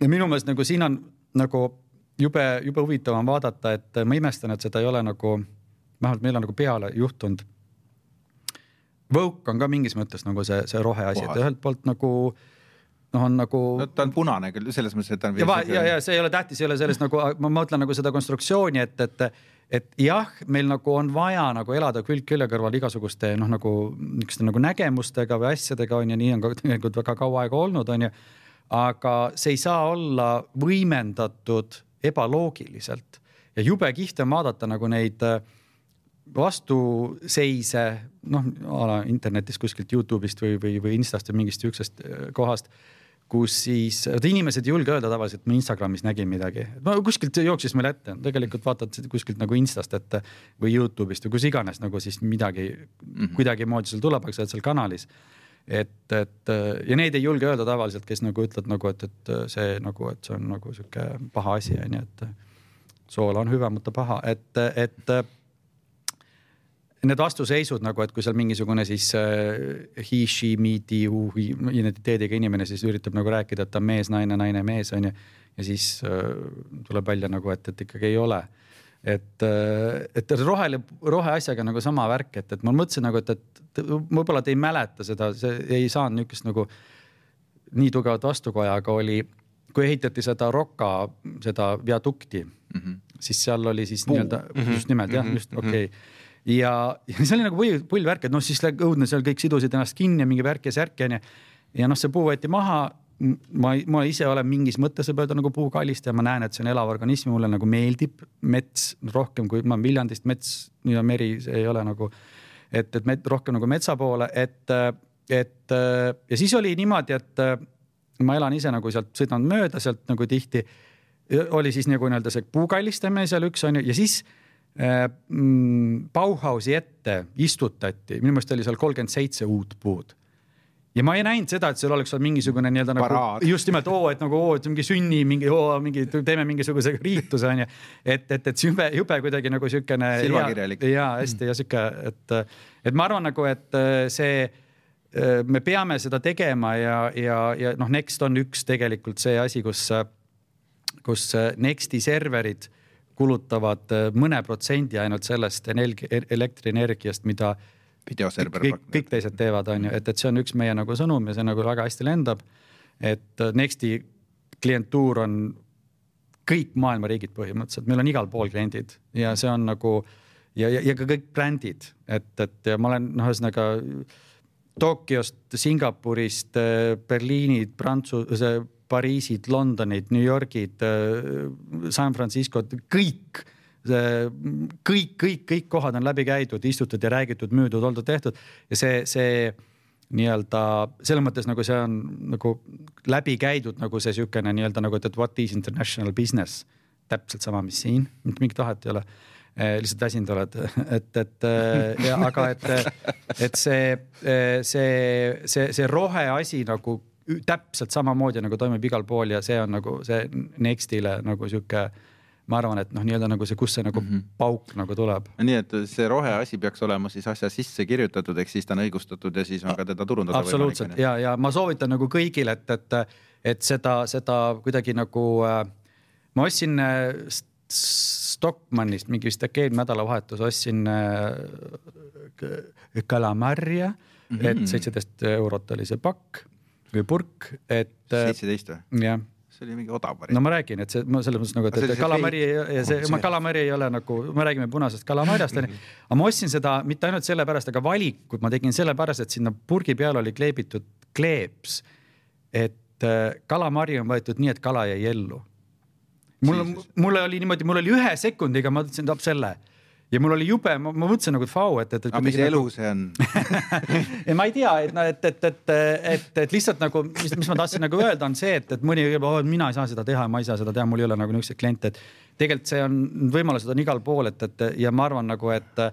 ja minu meelest nagu siin on nagu jube, jube huvitav on vaadata, et ma imestan, et seda ei ole nagu, vähemalt meil on nagu peale juhtunud. Woke on ka mingis mõttes nagu see, see roheasi, et ühelt poolt nagu äh, noh, on nagu. no ta on punane küll selles mõttes, et ta on. ja, ja, ja see ei ole tähtis, ei ole sellest nagu, ma mõtlen nagu seda konstruktsiooni, et, et, et jah, meil nagu on vaja nagu elada külg külje kõrval igasuguste noh, nagu niisuguste nagu nägemustega või asjadega on ju, nii on ka tegelikult väga kaua aega olnud, on ju. aga see ei saa olla võimendatud ebaloogiliselt ja jube kihvt on vaadata nagu neid äh, vastuseise, noh, internetis kuskilt Youtube'ist või, või, või Instast või mingist siuksest äh, kohast kus siis, inimesed ei julge öelda tavaliselt, et ma Instagramis nägin midagi, no kuskilt jooksis meile ette, tegelikult vaatad kuskilt nagu Instast ette või Youtube'ist või kus iganes nagu siis midagi mm -hmm. kuidagimoodi sul tuleb, aga sa oled seal kanalis. et, et ja neid ei julge öelda tavaliselt, kes nagu ütlevad nagu, et, et see nagu, et see on nagu sihuke paha asi on ju, et soola on hüve, mutta paha, et, et need vastuseisud nagu, et kui seal mingisugune siis äh, he, she, me, the, who identiteediga inimene siis üritab nagu rääkida, et ta on mees, naine, naine, mees on ju. ja siis äh, tuleb välja nagu, et, et ikkagi ei ole. et, äh, et rohele, roheasjaga nagu sama värk, et, et ma mõtlesin nagu, et, et võib-olla te ei mäleta seda, see ei saanud niisugust nagu nii tugevat vastukoja, aga oli, kui ehitati seda Rocca, seda viadukti mm, -hmm. siis seal oli siis nii-öelda mm, -hmm. just nimelt jah, just okei okay ja, ja see oli nagu pull, pull värk, et noh, siis õudne seal kõik sidusid ennast kinni mingi värk ja särk onju. ja noh, see puu võeti maha. ma, ma ise olen mingis mõttes võib öelda nagu puukallistaja, ma näen, et see on elav organism, mulle nagu meeldib mets rohkem kui ma Viljandist mets ja meri, see ei ole nagu, et, et met, rohkem nagu metsa poole, et, et ja siis oli niimoodi, et ma elan ise nagu sealt, sõidan mööda sealt nagu tihti. oli siis nagu nii-öelda see puukallistamine seal üks on ju ja siis Bauhausi ette istutati, minu meelest oli seal kolmkümmend seitse uut puud ja ma ei näinud seda, et seal oleks olnud mingisugune nii-öelda nagu just nimelt oo, et nagu oo, et mingi sünni mingi oo, mingi teeme mingisuguse riituse onju. et, et, et jube, jube kuidagi nagu siukene. silmakirjalik. ja hästi ja sihuke, et, et ma arvan nagu, et äh, see, äh, me peame seda tegema ja, ja, ja noh, Next on üks tegelikult see asi, kus, kus Nexti serverid kulutavad äh, mõne protsendi ainult sellest elektrienergiast, mida kõik, kõik teised teevad, on ju, et, et see on üks meie nagu sõnum ja see nagu väga hästi lendab. et äh, Nexti klientuur on kõik maailma riigid põhimõtteliselt, meil on igal pool kliendid ja see on nagu ja, ja, ja ka kõik brändid, et, et ja ma olen noh, ühesõnaga Tokyost, Singapurist, äh, Berliinid, Prantsuse, Pariisid, Londonid, New Yorgid, äh, San Franciscod, kõik kõik, kõik, kõik kohad on läbi käidud, istutud ja räägitud, müüdud, oldud, tehtud ja see, see nii-öelda selles mõttes nagu see on nagu läbi käidud nagu see niisugune nii-öelda nagu, et what is international business. täpselt sama, mis siin, mitte mingit vahet ei ole eh,. lihtsalt väsinud oled, et, et ja, aga et, et see, see, see, see roheasi nagu täpselt samamoodi nagu toimub igal pool ja see on nagu see Nextile nagu sihuke ma arvan, et noh, nii-öelda nagu see, kust see nagu mm -hmm. pauk nagu tuleb. nii et see roheasi peaks olema siis asja sisse kirjutatud, ehk siis ta on õigustatud ja siis on ka teda turundada. absoluutselt ja, ja ma soovitan nagu kõigile, et, et, et seda, seda kuidagi nagu äh, ma ostsin äh, Stockmannist mingi vist äkki eelmine nädalavahetus ostsin äh, kalamarja mm, -hmm. et seitseteist eurot oli see pakk purk, et. Äh, seitseteist või? jah see oli mingi odav variant. no ma räägin, et see, ma selles mõttes nagu, et, et kalamari ja see, ma kalamari ei ole nagu, me räägime punasest kalamarjast onju. aga ma ostsin seda mitte ainult sellepärast, aga valikud ma tegin sellepärast, et sinna purgi peale oli kleebitud kleeps. et äh, kalamari on võetud nii, et kala jäi ellu. mul, mul oli niimoodi, mul oli ühe sekundiga, ma mõtlesin, tahab selle ja mul oli jube, ma mõtlesin nagu, et vau, et, et. aga mis elu nagu... see on ei, ma ei tea, et noh, et, et, et, et, et lihtsalt nagu, mis, mis ma tahtsin nagu öelda, on see, et, et mõni ütleb oh,, mina ei saa seda teha, ma ei saa seda teha, mul ei ole nagu niisuguseid kliente, et tegelikult see on, võimalused on igal pool, et, et ja ma arvan nagu, et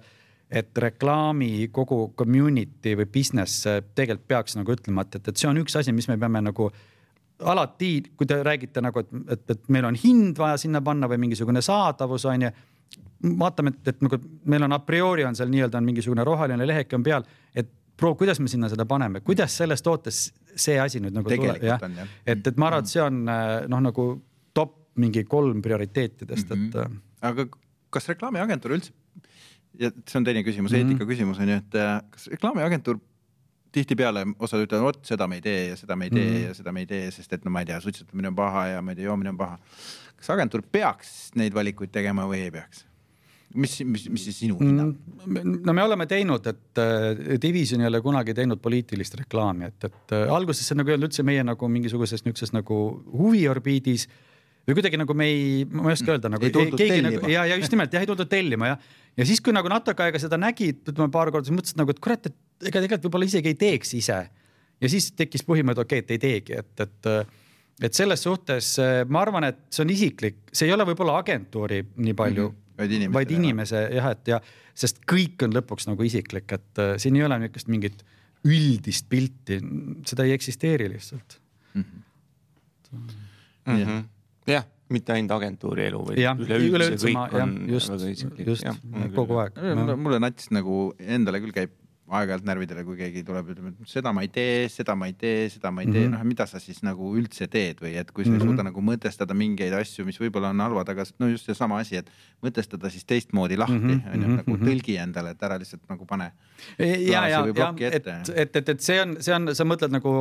et reklaami kogu community või business tegelikult peaks nagu ütlema, et, et, et see on üks asi, mis me peame nagu alati, kui te räägite nagu, et, et, et meil on hind vaja sinna panna või mingisugune saadavus on ju vaatame, et, et nagu meil on a priori on seal nii-öelda on mingisugune roheline leheke on peal, et proov, kuidas me sinna seda paneme, kuidas selles tootes see asi nüüd nagu tuleb, jah. et, et ma arvan, et see on äh, noh, nagu top mingi kolm prioriteetidest mm, -hmm. et. Mhm. Äh, aga kas reklaamiagentuur üldse, ja see on teine küsimus mm, -hmm. eetika küsimus on ju, et äh, kas reklaamiagentuur tihtipeale osad ütlevad, vot seda me ei tee ja seda me ei tee mm -hmm. ja seda me ei tee, sest et no ma ei tea, suitsetamine on paha ja ma ei tea, joomine on paha. kas agentuur peaks neid valikuid tegema või ei peaks? Mis, mis, mis siis sinu hinnang mm,? no me oleme teinud, et äh, Division ei ole kunagi teinud poliitilist reklaami, et, et äh, alguses see nagu ei olnud üldse meie nagu mingisuguses niisuguses nagu huviorbiidis või kuidagi nagu me ei, ma ei oska öelda nagu. ei tuldud keegi tellima. nagu ja, ja just nimelt jah, ei tuldud tellima jah. ja siis, kui nagu natuke aega seda nägid, ütleme paar korda, siis mõtlesid nagu, et kurat, et ega tegelikult võib-olla isegi ei teeks ise. ja siis tekkis põhimõte, okei okay,, et ei teegi, et, et et selles suhtes ma arvan, et see on isiklik, see ei ole võib-olla agentuuri nii palju mm, -hmm vaid inimese, vaid inimese jah, et ja sest kõik on lõpuks nagu isiklik, et äh, siin ei ole niisugust mingit üldist pilti, seda ei eksisteeri lihtsalt mm. -hmm. Mm -hmm. jah, mitte ainult agentuuri elu, vaid üleüldse kõik ma, on just, väga isiklik. just, kogu aeg. mulle nats nagu endale küll käib aeg-ajalt närvidele, kui keegi tuleb, ütleb, et seda ma ei tee, seda ma ei tee, seda ma ei tee mm, -hmm. noh, mida sa siis nagu üldse teed või et kui sa mm -hmm. ei mhm. suuda nagu mõtestada mingeid asju, mis võib-olla on halvad, aga no just seesama asi, et mõtestada siis teistmoodi lahti -hmm. on ju, nagu mhm. tõlgi endale, et ära lihtsalt nagu pane. ja, ja, ja et, et, et, et see on, see on, sa mõtled nagu,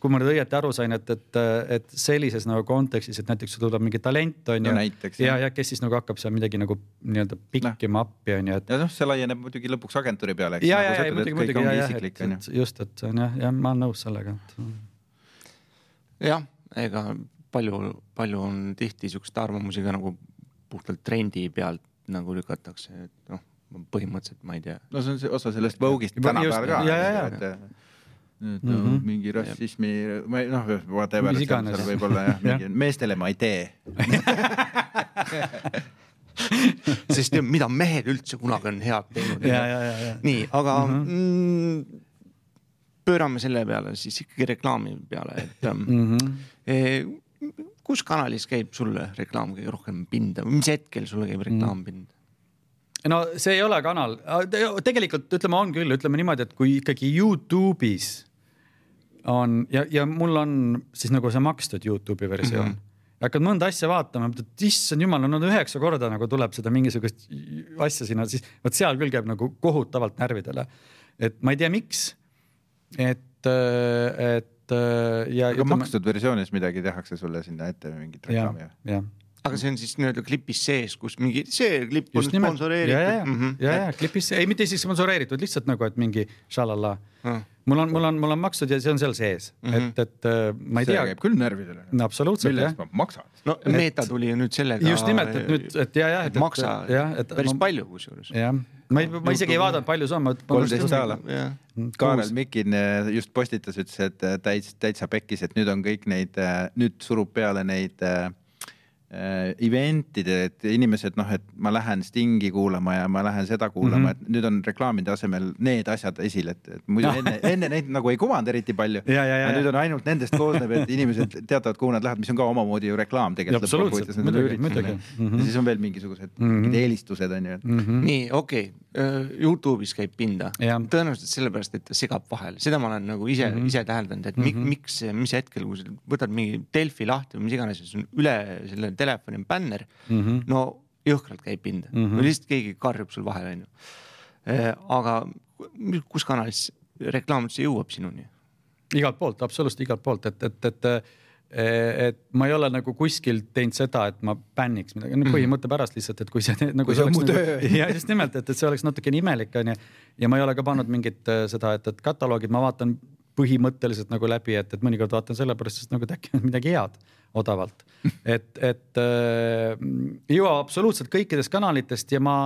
kui ma nüüd õieti aru sain, et, et, et sellises nagu kontekstis, et näiteks tuleb mingi talent on ju ja, ja kes siis nagu hakkab seal midagi nagu nii-öelda pikkima no. appi on ju, et. ja noh, see laieneb muidugi lõpuks agentuuri peale, eks. ja, ja, ja muidugi, muidugi ja, jah, et, et just, et see on jah, jah, ma olen nõus sellega, et. jah, ega palju, palju on tihti siukseid arvamusi ka nagu puhtalt trendi pealt nagu lükatakse, et noh, põhimõtteliselt ma ei tea. no see on see osa sellest Vogue'ist tänapäeval ka. et et mm -hmm. mingi rassismi, ma ei noh, whatever, seal võib-olla jah, mingi meestele ma ei tee sest mida mehed üldse kunagi on head teinud. nii, aga mm -hmm. pöörame selle peale siis ikkagi reklaami peale, et mm -hmm. eh, kus kanalis käib sulle reklaam kõige rohkem pinda mis hetkel sulle käib reklaam -hmm. pinda? no see ei ole kanal, tegelikult ütleme, on küll, ütleme niimoodi, et kui ikkagi Youtube'is on ja, ja mul on siis nagu see makstud Youtube'i versioon mm. -hmm hakkad mõnda asja vaatama, mõtled, issand jumal, no üheksa korda nagu tuleb seda mingisugust asja sinna, siis vot seal küll käib nagu kohutavalt närvidele. et ma ei tea, miks. et, et ja. aga ütleme... makstud versioonis midagi tehakse sulle sinna ette mingit reklaami? jah aga see on siis nii-öelda klipis sees, kus mingi, see klipp on sponsoreeritud. ja, ja, mm -hmm. ja, ja klipis, ei mitte isegi sponsoreeritud, lihtsalt nagu, et mingi šalala ah mul on, mul on, mul on makstud ja see on seal sees mm, -hmm. et, et äh, ma ei see tea. küll närvidele. no absoluutselt jah. millest ma maksan? no et, Meta tuli ju nüüd sellega. just nimelt, et nüüd, et ja, jah. et maksa jah, et, päris ma, palju kusjuures. jah, ma ei, ma isegi ei vaadanud, palju see on. kolmteist daala. Kaarel Mikin äh, just postitas, ütles, et äh, täitsa, täitsa pekkis, et nüüd on kõik neid, nüüd surub peale neid Äh, event'ide, et inimesed noh, et ma lähen Stingi kuulama ja ma lähen seda kuulama mm, -hmm. et nüüd on reklaamide asemel need asjad esil, et, et muidu no. enne, enne neid nagu ei kuvanud eriti palju. nüüd on ainult nendest koosneb, et inimesed teatavad, kuhu nad lähevad, mis on ka omamoodi ju reklaam tegelikult. absoluutselt, muidugi, muidugi. -hmm. ja siis on veel mingisugused mm -hmm. mingid eelistused on ju, et mm. -hmm. nii, okei okay., äh, Youtube'is käib pinda, tõenäoliselt sellepärast, et ta segab vahele, seda ma olen nagu ise mm, -hmm. ise täheldanud, et mm -hmm. miks, mis hetkel, kui sa võtad mingi Delfi lahti või mis iganes üle selle telefoni on bänner mm, -hmm. no jõhkralt käib pinda mm, -hmm. no lihtsalt keegi karjub sul vahel, onju. Äh, aga kus kanalis reklaam üldse jõuab sinuni? igalt poolt, absoluutselt igalt poolt, et, et, et et ma ei ole nagu kuskil teinud seda, et ma bänniks midagi, no põhimõtte pärast lihtsalt, et kui see nagu. kui see on mu nagu- töö. ja just nimelt, et, et see oleks natukene imelik onju. ja ma ei ole ka pannud mingit äh, seda, et, et kataloogid, ma vaatan põhimõtteliselt nagu läbi, et, et mõnikord vaatan sellepärast, sest nagu äkki on midagi head odavalt. et, et äh, jõuab absoluutselt kõikidest kanalitest ja ma,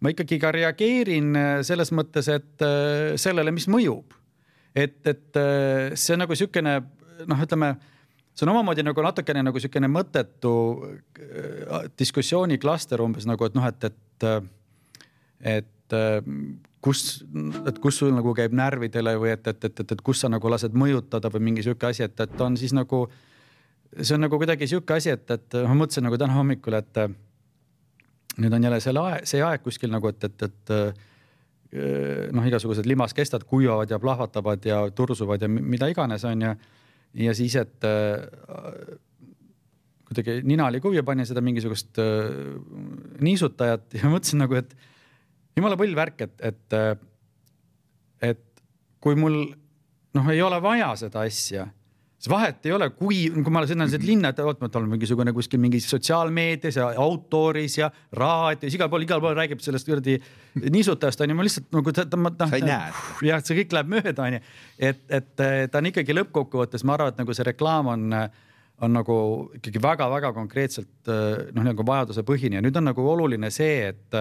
ma ikkagi ka reageerin selles mõttes, et äh, sellele, mis mõjub. et, et äh, see nagu niisugune noh, ütleme see on omamoodi nagu natukene nagu niisugune mõttetu äh, diskussiooniklaster umbes nagu, et noh, et, et, et kus, et kus sul nagu käib närvidele või et, et, et, et, et kus sa nagu lased mõjutada või mingi sihuke asi, et, et on siis nagu. see on nagu kuidagi sihuke asi, et, et ma mõtlesin nagu täna hommikul, et nüüd on jälle selle aeg, see aeg kuskil nagu, et, et, et noh, igasugused limaskestad kuivavad ja plahvatavad ja tursuvad ja mida iganes on ju. ja siis, et kuidagi nina oli kuiv ja panin seda mingisugust niisutajat ja mõtlesin nagu, et jumala põll värk, et, et, et kui mul noh, ei ole vaja seda asja, siis vahet ei ole, kui, kui ma sõidan siit linna, et oot, ma olen mingisugune kuskil mingis sotsiaalmeedias ja outdooris ja raadios, igal pool, igal pool räägib sellest kuradi niisutajast onju, ma lihtsalt nagu ta, ta, ta. sa ei näe. jah, see kõik läheb mööda onju, et, et ta on ikkagi lõppkokkuvõttes, ma arvan, et nagu see reklaam on on nagu ikkagi väga-väga konkreetselt noh, nagu vajadusepõhine ja nüüd on nagu oluline see, et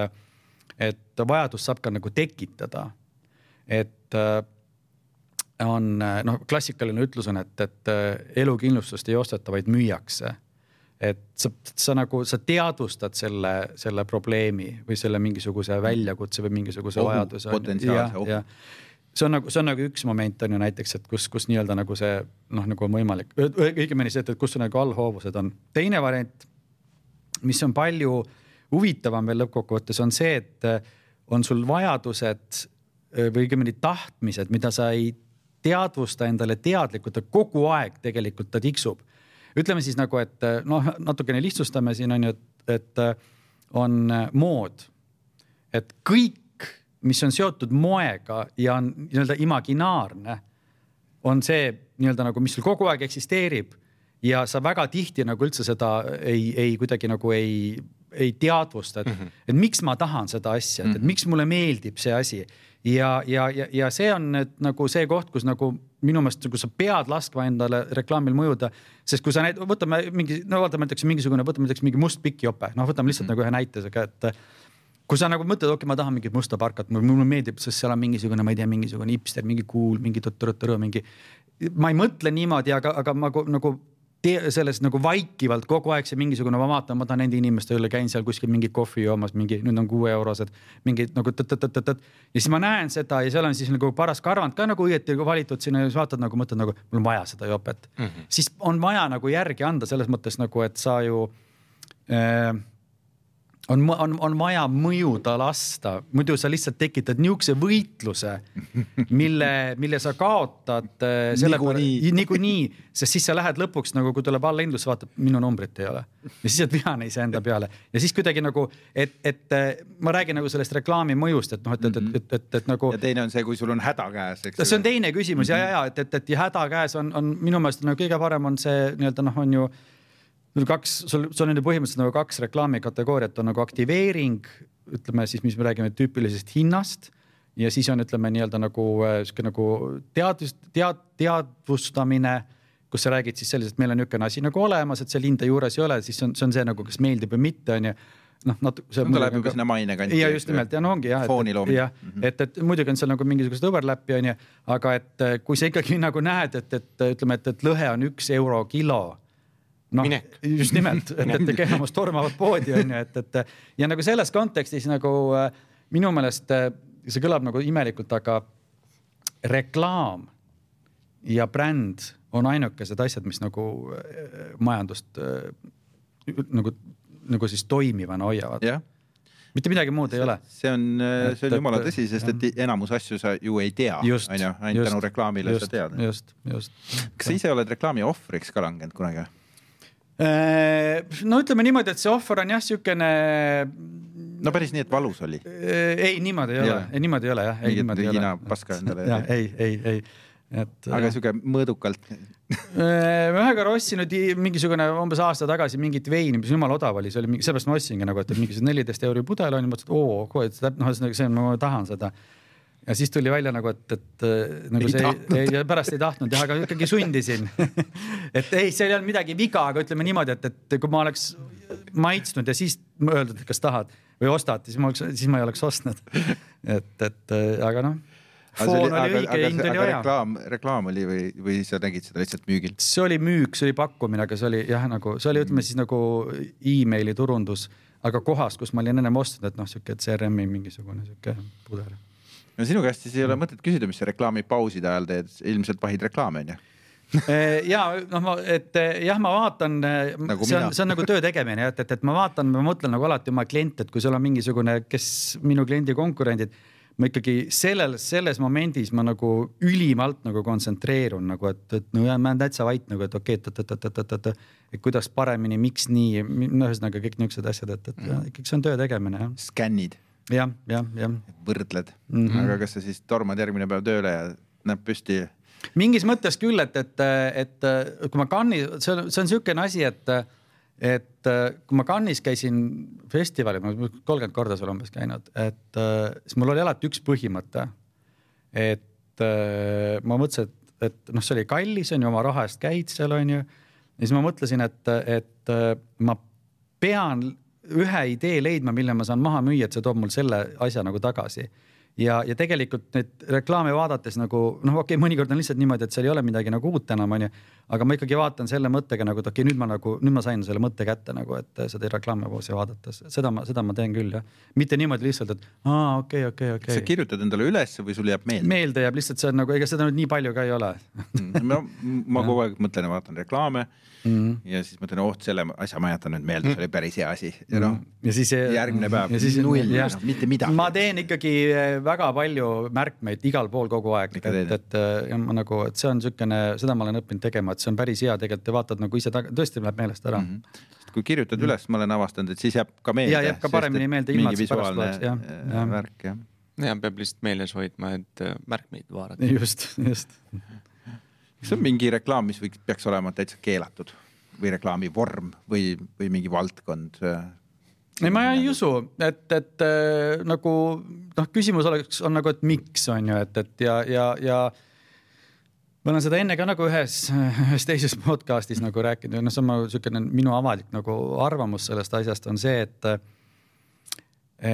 et vajadust saab ka nagu tekitada. et äh, on noh, klassikaline ütlus on, et, et äh, elukindlustust ei osteta, vaid müüakse. et sa, sa nagu, sa teadvustad selle, selle probleemi või selle mingisuguse väljakutse või mingisuguse ohu, vajaduse. potentsiaalse ohu see on nagu, see on nagu üks moment on ju näiteks, et kus, kus nii-öelda nagu see noh, nagu on võimalik, õigemini see, et, kus nagu allhoovused on. teine variant, mis on palju äh, huvitavam veel lõppkokkuvõttes on see, et äh, on sul vajadused äh, või õigemini tahtmised, mida sa ei teadvusta endale teadlikult, aga kogu aeg tegelikult ta tiksub. ütleme siis nagu, et äh, noh, natukene lihtsustame siin on ju, et, et on mood. et kõik, mis on seotud moega ja on nii-öelda imaginaarne, on see nii-öelda nagu, mis sul kogu aeg eksisteerib ja sa väga tihti nagu üldse seda ei, ei kuidagi nagu ei ei teadvusta, et mm, -hmm. et miks ma tahan seda asja, et, et mhm. miks mulle meeldib see asi. ja, ja, ja, ja see on nüüd nagu see koht, kus nagu minu meelest nagu sa pead laskma endale reklaamil mõjuda. sest kui sa näit-, võtame mingi, no vaatame näiteks mingisugune, võtame näiteks mingi must pikkjope, noh, võtame lihtsalt mm -hmm. nagu ühe näite, et kui sa nagu mõtled, okei okay,, ma tahan mingit musta parkat, mulle meeldib, sest seal on mingisugune, ma ei tea, mingisugune hipster, mingi cool, mingi tõrõ-tõrõ, mingi. ma ei mõtle niimoodi, aga, aga ma nagu selles nagu vaikivalt kogu aeg see mingisugune, ma vaatan, ma tahan nende inimeste üle, käin seal kuskil mingi kohvi joomas, mingi nüüd on kuue eurosed, mingid nagu tõtt-tõtt-tõtt. ja siis ma näen seda ja seal on siis nagu paras karvand ka nagu õieti valitud sinna ja siis vaatad nagu mõtled nagu mul on vaja seda jopet mm. -hmm. siis on vaja nagu järgi anda selles mõttes nagu, et sa ju äh, on, on, on vaja mõjuda lasta, muidu sa lihtsalt tekitad niisuguse võitluse, mille, mille sa kaotad äh, niikuinii, niikuinii, sest siis sa lähed lõpuks nagu, kui tuleb allahindlus, vaatad, minu numbrit ei ole ja siis oled vihane iseenda peale ja siis kuidagi nagu, et, et äh, ma räägin nagu sellest reklaami mõjust, et noh, et, et, et, et, et, et nagu. ja teine on see, kui sul on häda käes, eks. see on teine küsimus mm -hmm. ja, ja, et, et, et ja häda käes on, on minu meelest nagu kõige parem on see nii-öelda noh, on ju sul kaks, sul, sul on ju põhimõtteliselt nagu kaks reklaamikategooriat on nagu aktiveering, ütleme siis, mis me räägime tüüpilisest hinnast ja siis on, ütleme nii-öelda nagu äh, sihuke nagu teadvus, tead, teadvustamine, kus sa räägid siis selliselt, meil on niisugune asi nagu olemas, et seal hinda juures ei ole, siis on, see on see nagu, kas meeldib või mitte, onju noh, natuke. ta läheb juba sinna maine kanti. ja just nimelt ja no ongi jah. fooni loomine. jah -hmm., et, et muidugi on seal nagu mingisugused overlap'i onju, aga et äh, kui sa ikkagi nagu näed, et, et ütleme, et, et lõhe on üks euro kilo noh, just nimelt, et, et enamus tormavad poodi on ju, et, et ja nagu selles kontekstis nagu äh, minu meelest äh, see kõlab nagu imelikult, aga reklaam ja bränd on ainukesed asjad, mis nagu äh, majandust nagu, nagu siis toimivana hoiavad yeah mitte midagi muud see, ei ole. see on, see on jumala tõsi, sest et enamus asju sa ju ei tea, on ju, ainult tänu reklaamile just, sa tead. just, just. kas sa ise oled reklaami ohvriks ka langenud kunagi? Äh, no ütleme niimoodi, et see ohver on jah, siukene. no päris nii, et valus oli? Äh, ei, niimoodi ei ole, ei niimoodi ei ole jah. ei, et Hiina paska endale. ei, ei, ei, et. aga sihuke mõõdukalt äh, ma ühe korra ostsin nüüd mingisugune umbes aasta tagasi mingit veini, mis jumala odav oli, see oli mingi, sellepärast ma ostsingi nagu, et mingisugune neliteist euri pudel on ju, mõtlesin, et oo, et noh, see on, ma tahan seda ja siis tuli välja nagu, et, et äh, nagu Ei see tahtnud. ei, pärast ei tahtnud jah, aga ikkagi sundisin et ei, seal ei olnud midagi viga, aga ütleme niimoodi, et, et kui ma oleks maitsnud ja siis öeldud, et kas tahad või ostad, siis ma oleks, siis ma ei oleks ostnud. et, et äh, aga noh, foon oli õige ja hind oli vaja. reklaam, reklaam oli või, või sa nägid seda lihtsalt müügil? see oli müük, see oli pakkumine, aga see oli jah, nagu see oli, ütleme siis nagu emaili turundus, aga kohas, kus ma olin ennem ostnud, et noh, sihuke CRM-i mingisugune sihuke pudel no sinu käest siis ei ole mõtet küsida, mis sa reklaamipauside ajal teed, ilmselt vahid reklaame onju. ja noh, ma, et eh, jah, ma vaatan Nagu nagu see on, see on nagu töö tegemine, et, et, et ma vaatan, ma mõtlen nagu alati oma kliente, et kui sul on mingisugune, kes minu kliendi konkurendid, ma ikkagi sellel, selles momendis ma nagu ülimalt nagu kontsentreerun nagu, et, et no ja ma olen täitsa vait nagu, et okei okay,, et, et, et, et, et, et, et kuidas paremini, miks nii, no ühesõnaga kõik niisugused asjad, et, et mm. ikkagi see on töö tegemine jah, skännid, jah, jah, jah võrdled mm. -hmm. aga kas sa siis tormad järgmine päev tööle ja näeb püsti? mingis mõttes küll, et, et, et kui ma Cannes'i, see on, see on niisugune asi, et, et kui ma Cannes'is käisin festivalil, ma olen kolmkümmend korda seal umbes käinud, et siis mul oli alati üks põhimõte. et ma mõtlesin, et, et noh, see oli kallis, on ju, oma raha eest käid seal, on ju. ja siis ma mõtlesin, et, et ma pean ühe idee leidma, mille ma saan maha müüa, et see toob mul selle asja nagu tagasi ja, ja tegelikult neid reklaame vaadates nagu noh, okei okay,, mõnikord on lihtsalt niimoodi, et seal ei ole midagi nagu uut enam onju. aga ma ikkagi vaatan selle mõttega nagu, et okei okay,, nüüd ma nagu, nüüd ma sain selle mõtte kätte nagu, et seda reklaamipausi vaadates, seda ma, seda ma teen küll jah. mitte niimoodi lihtsalt, et aa okei okay,, okei okay,, okei sa okay.. kirjutad endale ülesse või sul jääb meelde? meelde jääb lihtsalt see on nagu, ega seda nüüd nii palju ka ei ole ma, ma kogu aeg mõtlen ja vaatan reklaame mm. -hmm. ja siis mõtlen, oh selle asja ma jätan nüüd meelde, see oli päris hea asi ja noh, ja siis järgmine päev ja siis null, noh, mitte midagi. ma teen ikkagi eh, väga palju märkmeid igal pool kogu aeg, et, et ja ma nagu, et see on niisugune, seda ma olen õppinud tegema, et see on päris hea, tegelikult te vaatad nagu ise taga, tõesti läheb meelest ära mm. -hmm. Sest kui kirjutad üles, ma olen avastanud, et siis jääb ka meelde. Ja jääb ka paremini meelde, ilma et pärast loeks, jah, äh, jah. värk jah. ja peab lihtsalt meeles hoidma, et äh, märkmeid vaadata. just, just. kas on mingi reklaam, mis võiks, peaks olema täitsa keelatud või reklaami vorm või, või mingi valdkond? ei, ma ei usu, et, et äh, nagu noh, küsimus oleks, on nagu, et miks on ju, et, et ja, ja, ja ma olen seda enne ka nagu ühes, ühes teises podcast'is nagu rääkinud ja noh, on nagu niisugune minu avalik nagu arvamus sellest asjast on see, et,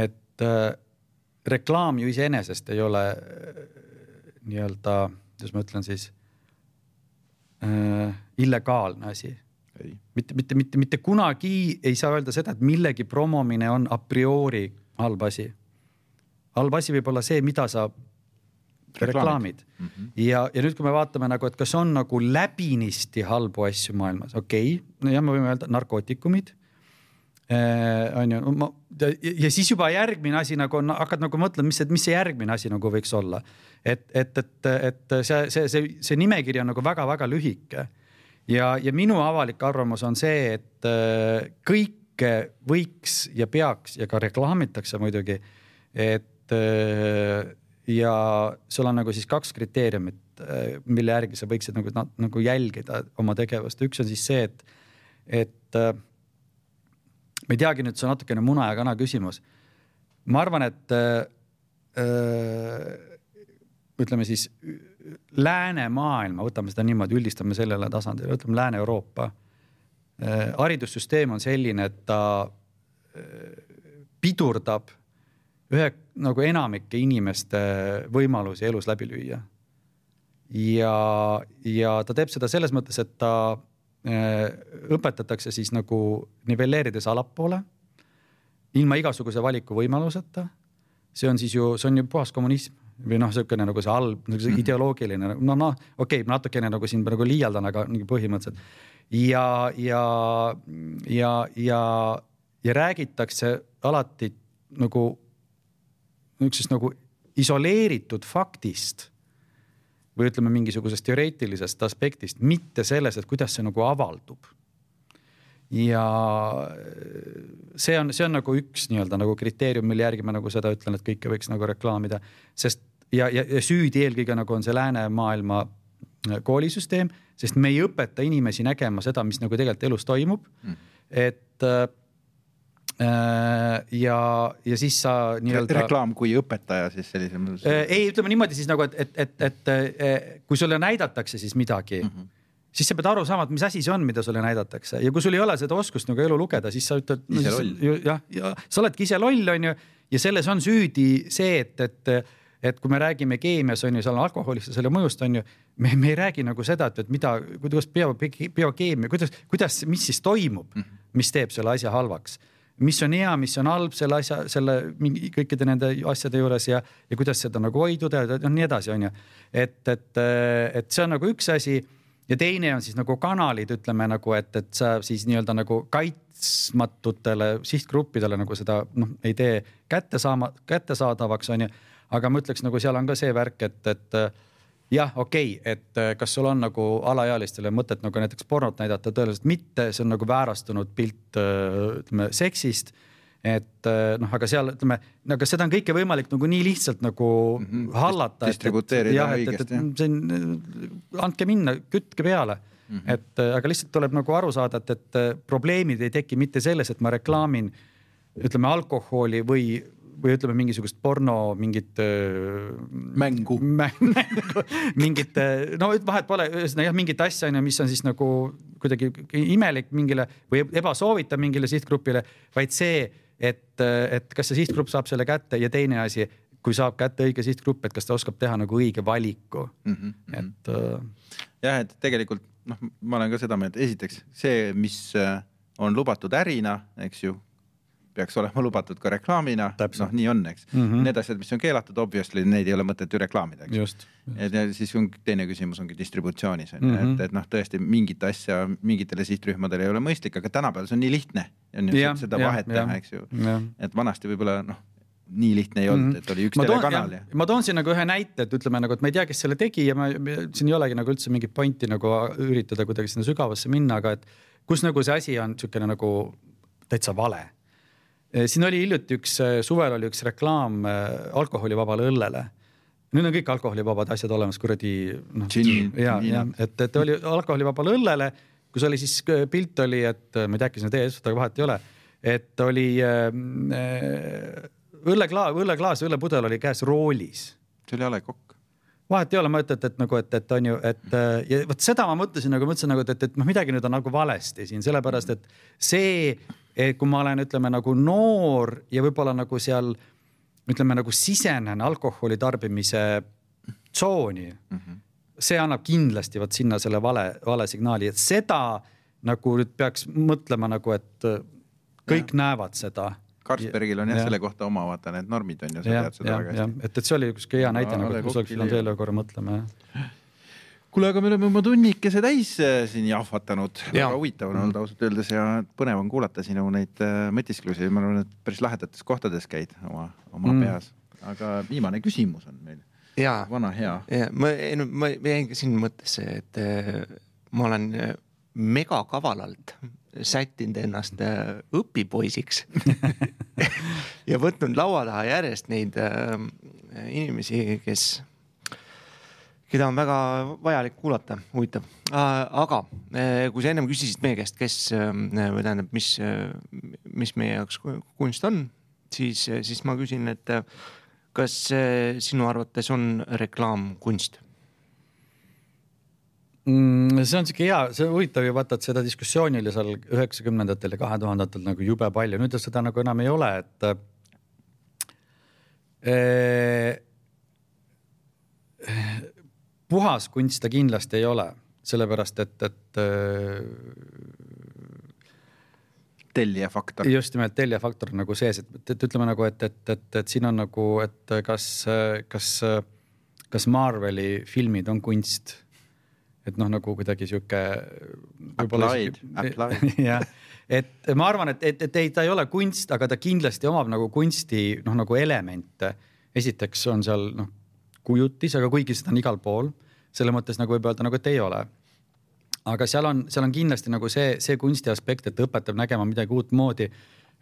et äh, reklaam ju iseenesest ei ole äh, nii-öelda, kuidas ma ütlen siis äh,, illegaalne asi ei, mitte, mitte, mitte, mitte kunagi ei saa öelda seda, et millegi promomine on a priori halb asi. halb asi võib olla see, mida sa reklaamid mm. -hmm. ja, ja nüüd, kui me vaatame nagu, et kas on nagu läbinisti halbu asju maailmas, okei okay., jah, me võime öelda narkootikumid äh, on ju, ma ja, ja siis juba järgmine asi nagu on, hakkad nagu mõtlema, mis see, mis see järgmine asi nagu võiks olla. et, et, et, et see, see, see, see nimekiri on nagu väga-väga lühike ja, ja minu avalik arvamus on see, et äh, kõike võiks ja peaks ja ka reklaamitakse muidugi, et äh, ja sul on nagu siis kaks kriteeriumit, mille järgi sa võiksid nagu, nagu jälgida oma tegevust, üks on siis see, et, et äh, ma ei teagi nüüd, see on natukene muna ja kana küsimus. ma arvan, et äh, ütleme siis läänemaailma, võtame seda niimoodi, üldistame sellele tasandile, ütleme Lääne-Euroopa äh, haridussüsteem on selline, et ta äh, pidurdab ühe nagu enamike inimeste võimalusi elus läbi lüüa. ja, ja ta teeb seda selles mõttes, et ta äh, õpetatakse siis nagu nivelleerides allapoole ilma igasuguse valikuvõimaluseta. see on siis ju, see on ju puhas kommunism või noh, niisugune nagu see halb, nagu see ideoloogiline, no noh, okei okay,, natukene nagu siin praegu liialdan, aga nagu põhimõtteliselt. ja, ja, ja, ja, ja räägitakse alati nagu niisugusest nagu isoleeritud faktist või ütleme, mingisugusest teoreetilisest aspektist, mitte selles, et kuidas see nagu avaldub ja see on, see on nagu üks nii-öelda nagu kriteerium, mille järgi ma nagu seda ütlen, et kõike võiks nagu reklaamida, sest ja, ja, ja süüdi eelkõige nagu on see läänemaailma äh, koolisüsteem, sest me ei õpeta inimesi nägema seda, mis nagu tegelikult elus toimub mm.. et, ja, ja siis sa nii-öelda. reklaam kui õpetaja siis sellisel mõttes. ei, ütleme niimoodi siis nagu, et, et, et, et kui sulle näidatakse siis midagi mm. -hmm siis sa pead aru saama, et mis asi see on, mida sulle näidatakse ja kui sul ei ole seda oskust nagu elu lugeda, siis sa ütled no,. jah, ja sa oledki ise loll, on ju, ja selles on süüdi see, et, et et kui me räägime keemias on ju, seal on alkoholist ja selle mõjust on ju, me, me ei räägi nagu seda, et, et mida, kuidas bio, biokeemia, kuidas, kuidas, mis siis toimub, mhm. mis teeb selle asja halvaks mis on hea, mis on halb selle asja, selle mingi kõikide nende asjade juures ja, ja kuidas seda nagu hoiduda ja nii edasi, on ju. et, et, et see on nagu üks asi ja teine on siis nagu kanalid, ütleme nagu, et, et sa siis nii-öelda nagu kaitsmatutele sihtgruppidele nagu seda noh, ei tee kätte saama, kättesaadavaks, on ju. aga ma ütleks nagu seal on ka see värk, et, et jah, okei okay,, et kas sul on nagu alaealistele mõtet nagu näiteks pornot näidata, tõenäoliselt mitte, see on nagu väärastunud pilt ütleme seksist et äh, noh, aga seal ütleme, aga seda on kõike võimalik nagu nii lihtsalt nagu mm -hmm. hallata. distributeerida õigesti. see on, andke minna, kütke peale mm. -hmm. et aga lihtsalt tuleb nagu aru saada, et, et probleemid ei teki mitte selles, et ma reklaamin ütleme alkoholi või või ütleme mingisugust porno mingit mängu mängu, mingit, no vahet pole, ühesõnaga jah, mingit asja on ju, mis on siis nagu kuidagi imelik mingile või ebasoovitav mingile sihtgrupile, vaid see, et, et kas see sihtgrupp saab selle kätte ja teine asi, kui saab kätte õige sihtgrupp, et kas ta oskab teha nagu õige valiku mm, -hmm. et äh.... jah, et tegelikult noh, ma olen ka seda meelt, esiteks see, mis on lubatud ärina, eks ju peaks olema lubatud ka reklaamina, noh, nii on, eks mm. -hmm. Need asjad, mis on keelatud, obviously neid ei ole mõtet ju reklaamida, eks. just.. ja siis on teine küsimus ongi distributsioonis on ju mm -hmm., et, et noh, tõesti mingit asja mingitele sihtrühmadele ei ole mõistlik, aga tänapäeval see on nii lihtne, on ju, seda ja, vahet ja, teha, eks ju. et vanasti võib-olla noh nii lihtne ei olnud mm, -hmm. et oli üks ma telekanal ja. ma toon siin nagu ühe näite, et ütleme nagu, et ma ei tea, kes selle tegi ja ma, siin ei olegi nagu üldse mingit pointi nagu üritada kuidagi sinna sügavasse minna, aga et kus nagu see asi on niisugune nagu täitsa vale siin oli hiljuti üks, eh, suvel oli üks reklaam eh, alkoholivabale õllele. nüüd on kõik alkoholivabad asjad olemas, kuradi noh. ja, ja et, et oli alkoholivabale õllele, kus oli siis pilt oli, et ma ei tea, äkki see on teie eest, aga vahet ei ole. et oli äh, õlleklaas, õlleklaas, õllepudel oli käes roolis. see oli A Le Coq vahet ei ole, ma ütlen, et, et nagu, et, et on ju, et ja vot seda ma mõtlesin nagu, mõtlesin nagu, et, et, et noh, midagi nüüd on nagu valesti siin, sellepärast et see et kui ma olen, ütleme nagu noor ja võib-olla nagu seal ütleme nagu sisenen alkoholi tarbimise tsooni mm. -hmm. see annab kindlasti vot sinna selle vale, vale signaali, et seda nagu nüüd peaks mõtlema nagu, et kõik ja. näevad seda. Carlsbergil on jah ja. selle kohta oma vaata need normid on ju, sa tead seda väga hästi. et, et see oli üks hea näide nagu, kus oleks pidanud veel korra mõtlema jah kuule, aga me oleme oma tunnikese täis äh, siin jahvatanud ja., väga huvitav on olnud ausalt öeldes ja põnev on kuulata sinu neid äh, mõtisklusi, ma arvan, et päris lahedates kohtades käid oma, oma mm. peas. aga viimane küsimus on meil. vana hea. ja ma, ma jäin ka siin mõttesse, et äh, ma olen megakavalalt sättinud ennast õpipoisiks ja võtnud laua taha järjest neid inimesi, kes keda on väga vajalik kuulata, huvitav. aga eh, kui sa ennem küsisid meie käest, kes eh, või tähendab, mis, mis meie jaoks kunst on, siis, siis ma küsin, et kas sinu arvates on reklaam kunst? Mm, see on sihuke hea, see on huvitav ju vaata, et seda diskussiooni oli seal üheksakümnendatel ja kahe tuhandetel nagu jube palju, nüüd seda nagu enam ei ole, et äh, puhas kunst ta kindlasti ei ole, sellepärast et, et äh, tellija faktor. just nimelt tellija faktor nagu sees, et, et, et ütleme nagu, et, et, et, et siin on nagu, et kas, kas, kas Marveli filmid on kunst? et noh, nagu kuidagi sihuke. Applied, applied. jah, et ma arvan, et, et, et ei, ta ei ole kunst, aga ta kindlasti omab nagu kunsti noh, nagu elemente. esiteks on seal noh kujutis, aga kuigi seda on igal pool, selle mõttes nagu võib öelda nagu, et ei ole. aga seal on, seal on kindlasti nagu see, see kunsti aspekt, et õpetab nägema midagi uutmoodi.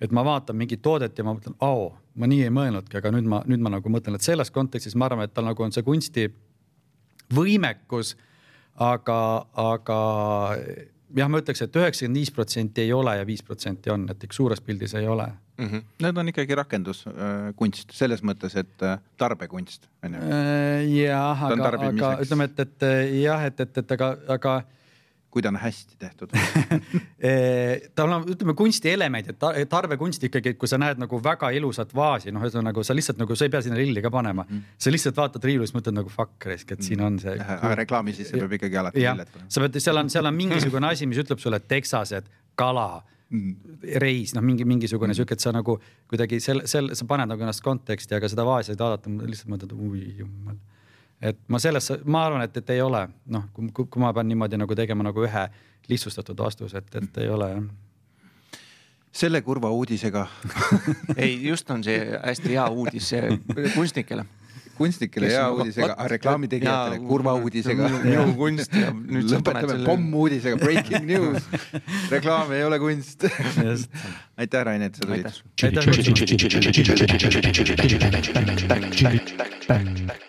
et ma vaatan mingit toodet ja ma mõtlen, oo, ma nii ei mõelnudki, aga nüüd ma, nüüd ma nagu mõtlen, et selles kontekstis ma arvan, et tal nagu on see kunsti võimekus. aga, aga jah, ma ütleks et, et üheksakümmend viis protsenti ei ole ja viis protsenti on, et ikka suures pildis ei ole mm. -hmm. Need on ikkagi rakenduskunst selles mõttes, et äh, tarbekunst on ju. jah, aga, aga ütleme, et, et jah, et, et, et aga, aga kui ta on hästi tehtud tal on, ütleme kunstielemendid, tarbekunst ikkagi, kui sa näed nagu väga ilusat vaasi, noh, ühesõnaga nagu sa lihtsalt nagu, sa ei pea sinna lilli ka panema mm.. sa lihtsalt vaatad riiulist, mõtled nagu fuck risk, et siin on see. aga reklaami sisse peab ikkagi alati lilled panema. sa pead, seal on, seal on mingisugune asi, mis ütleb sulle teksased, kala mm. Reis, noh, mingi mingisugune mm. sihuke, et sa nagu kuidagi selle, selle, sa paned nagu ennast konteksti, aga seda vaesi vaadata, lihtsalt mõtled, oi jumal. Et ma selles, ma arvan, et, et ei ole, noh, kui, kui ma pean niimoodi nagu tegema nagu ühe lihtsustatud vastuse, et, et ei ole jah. Selle kurva uudisega. Ei, just on see hästi hea uudis kunstnikele kunstnikele hea uudisega, reklaamitegijatele kurva uudisega. minu kunst ja nüüd lõpetame selle... pommuudisega, breaking news. reklaam ei ole kunst. aitäh, Rain, et sa tulid. aitäh.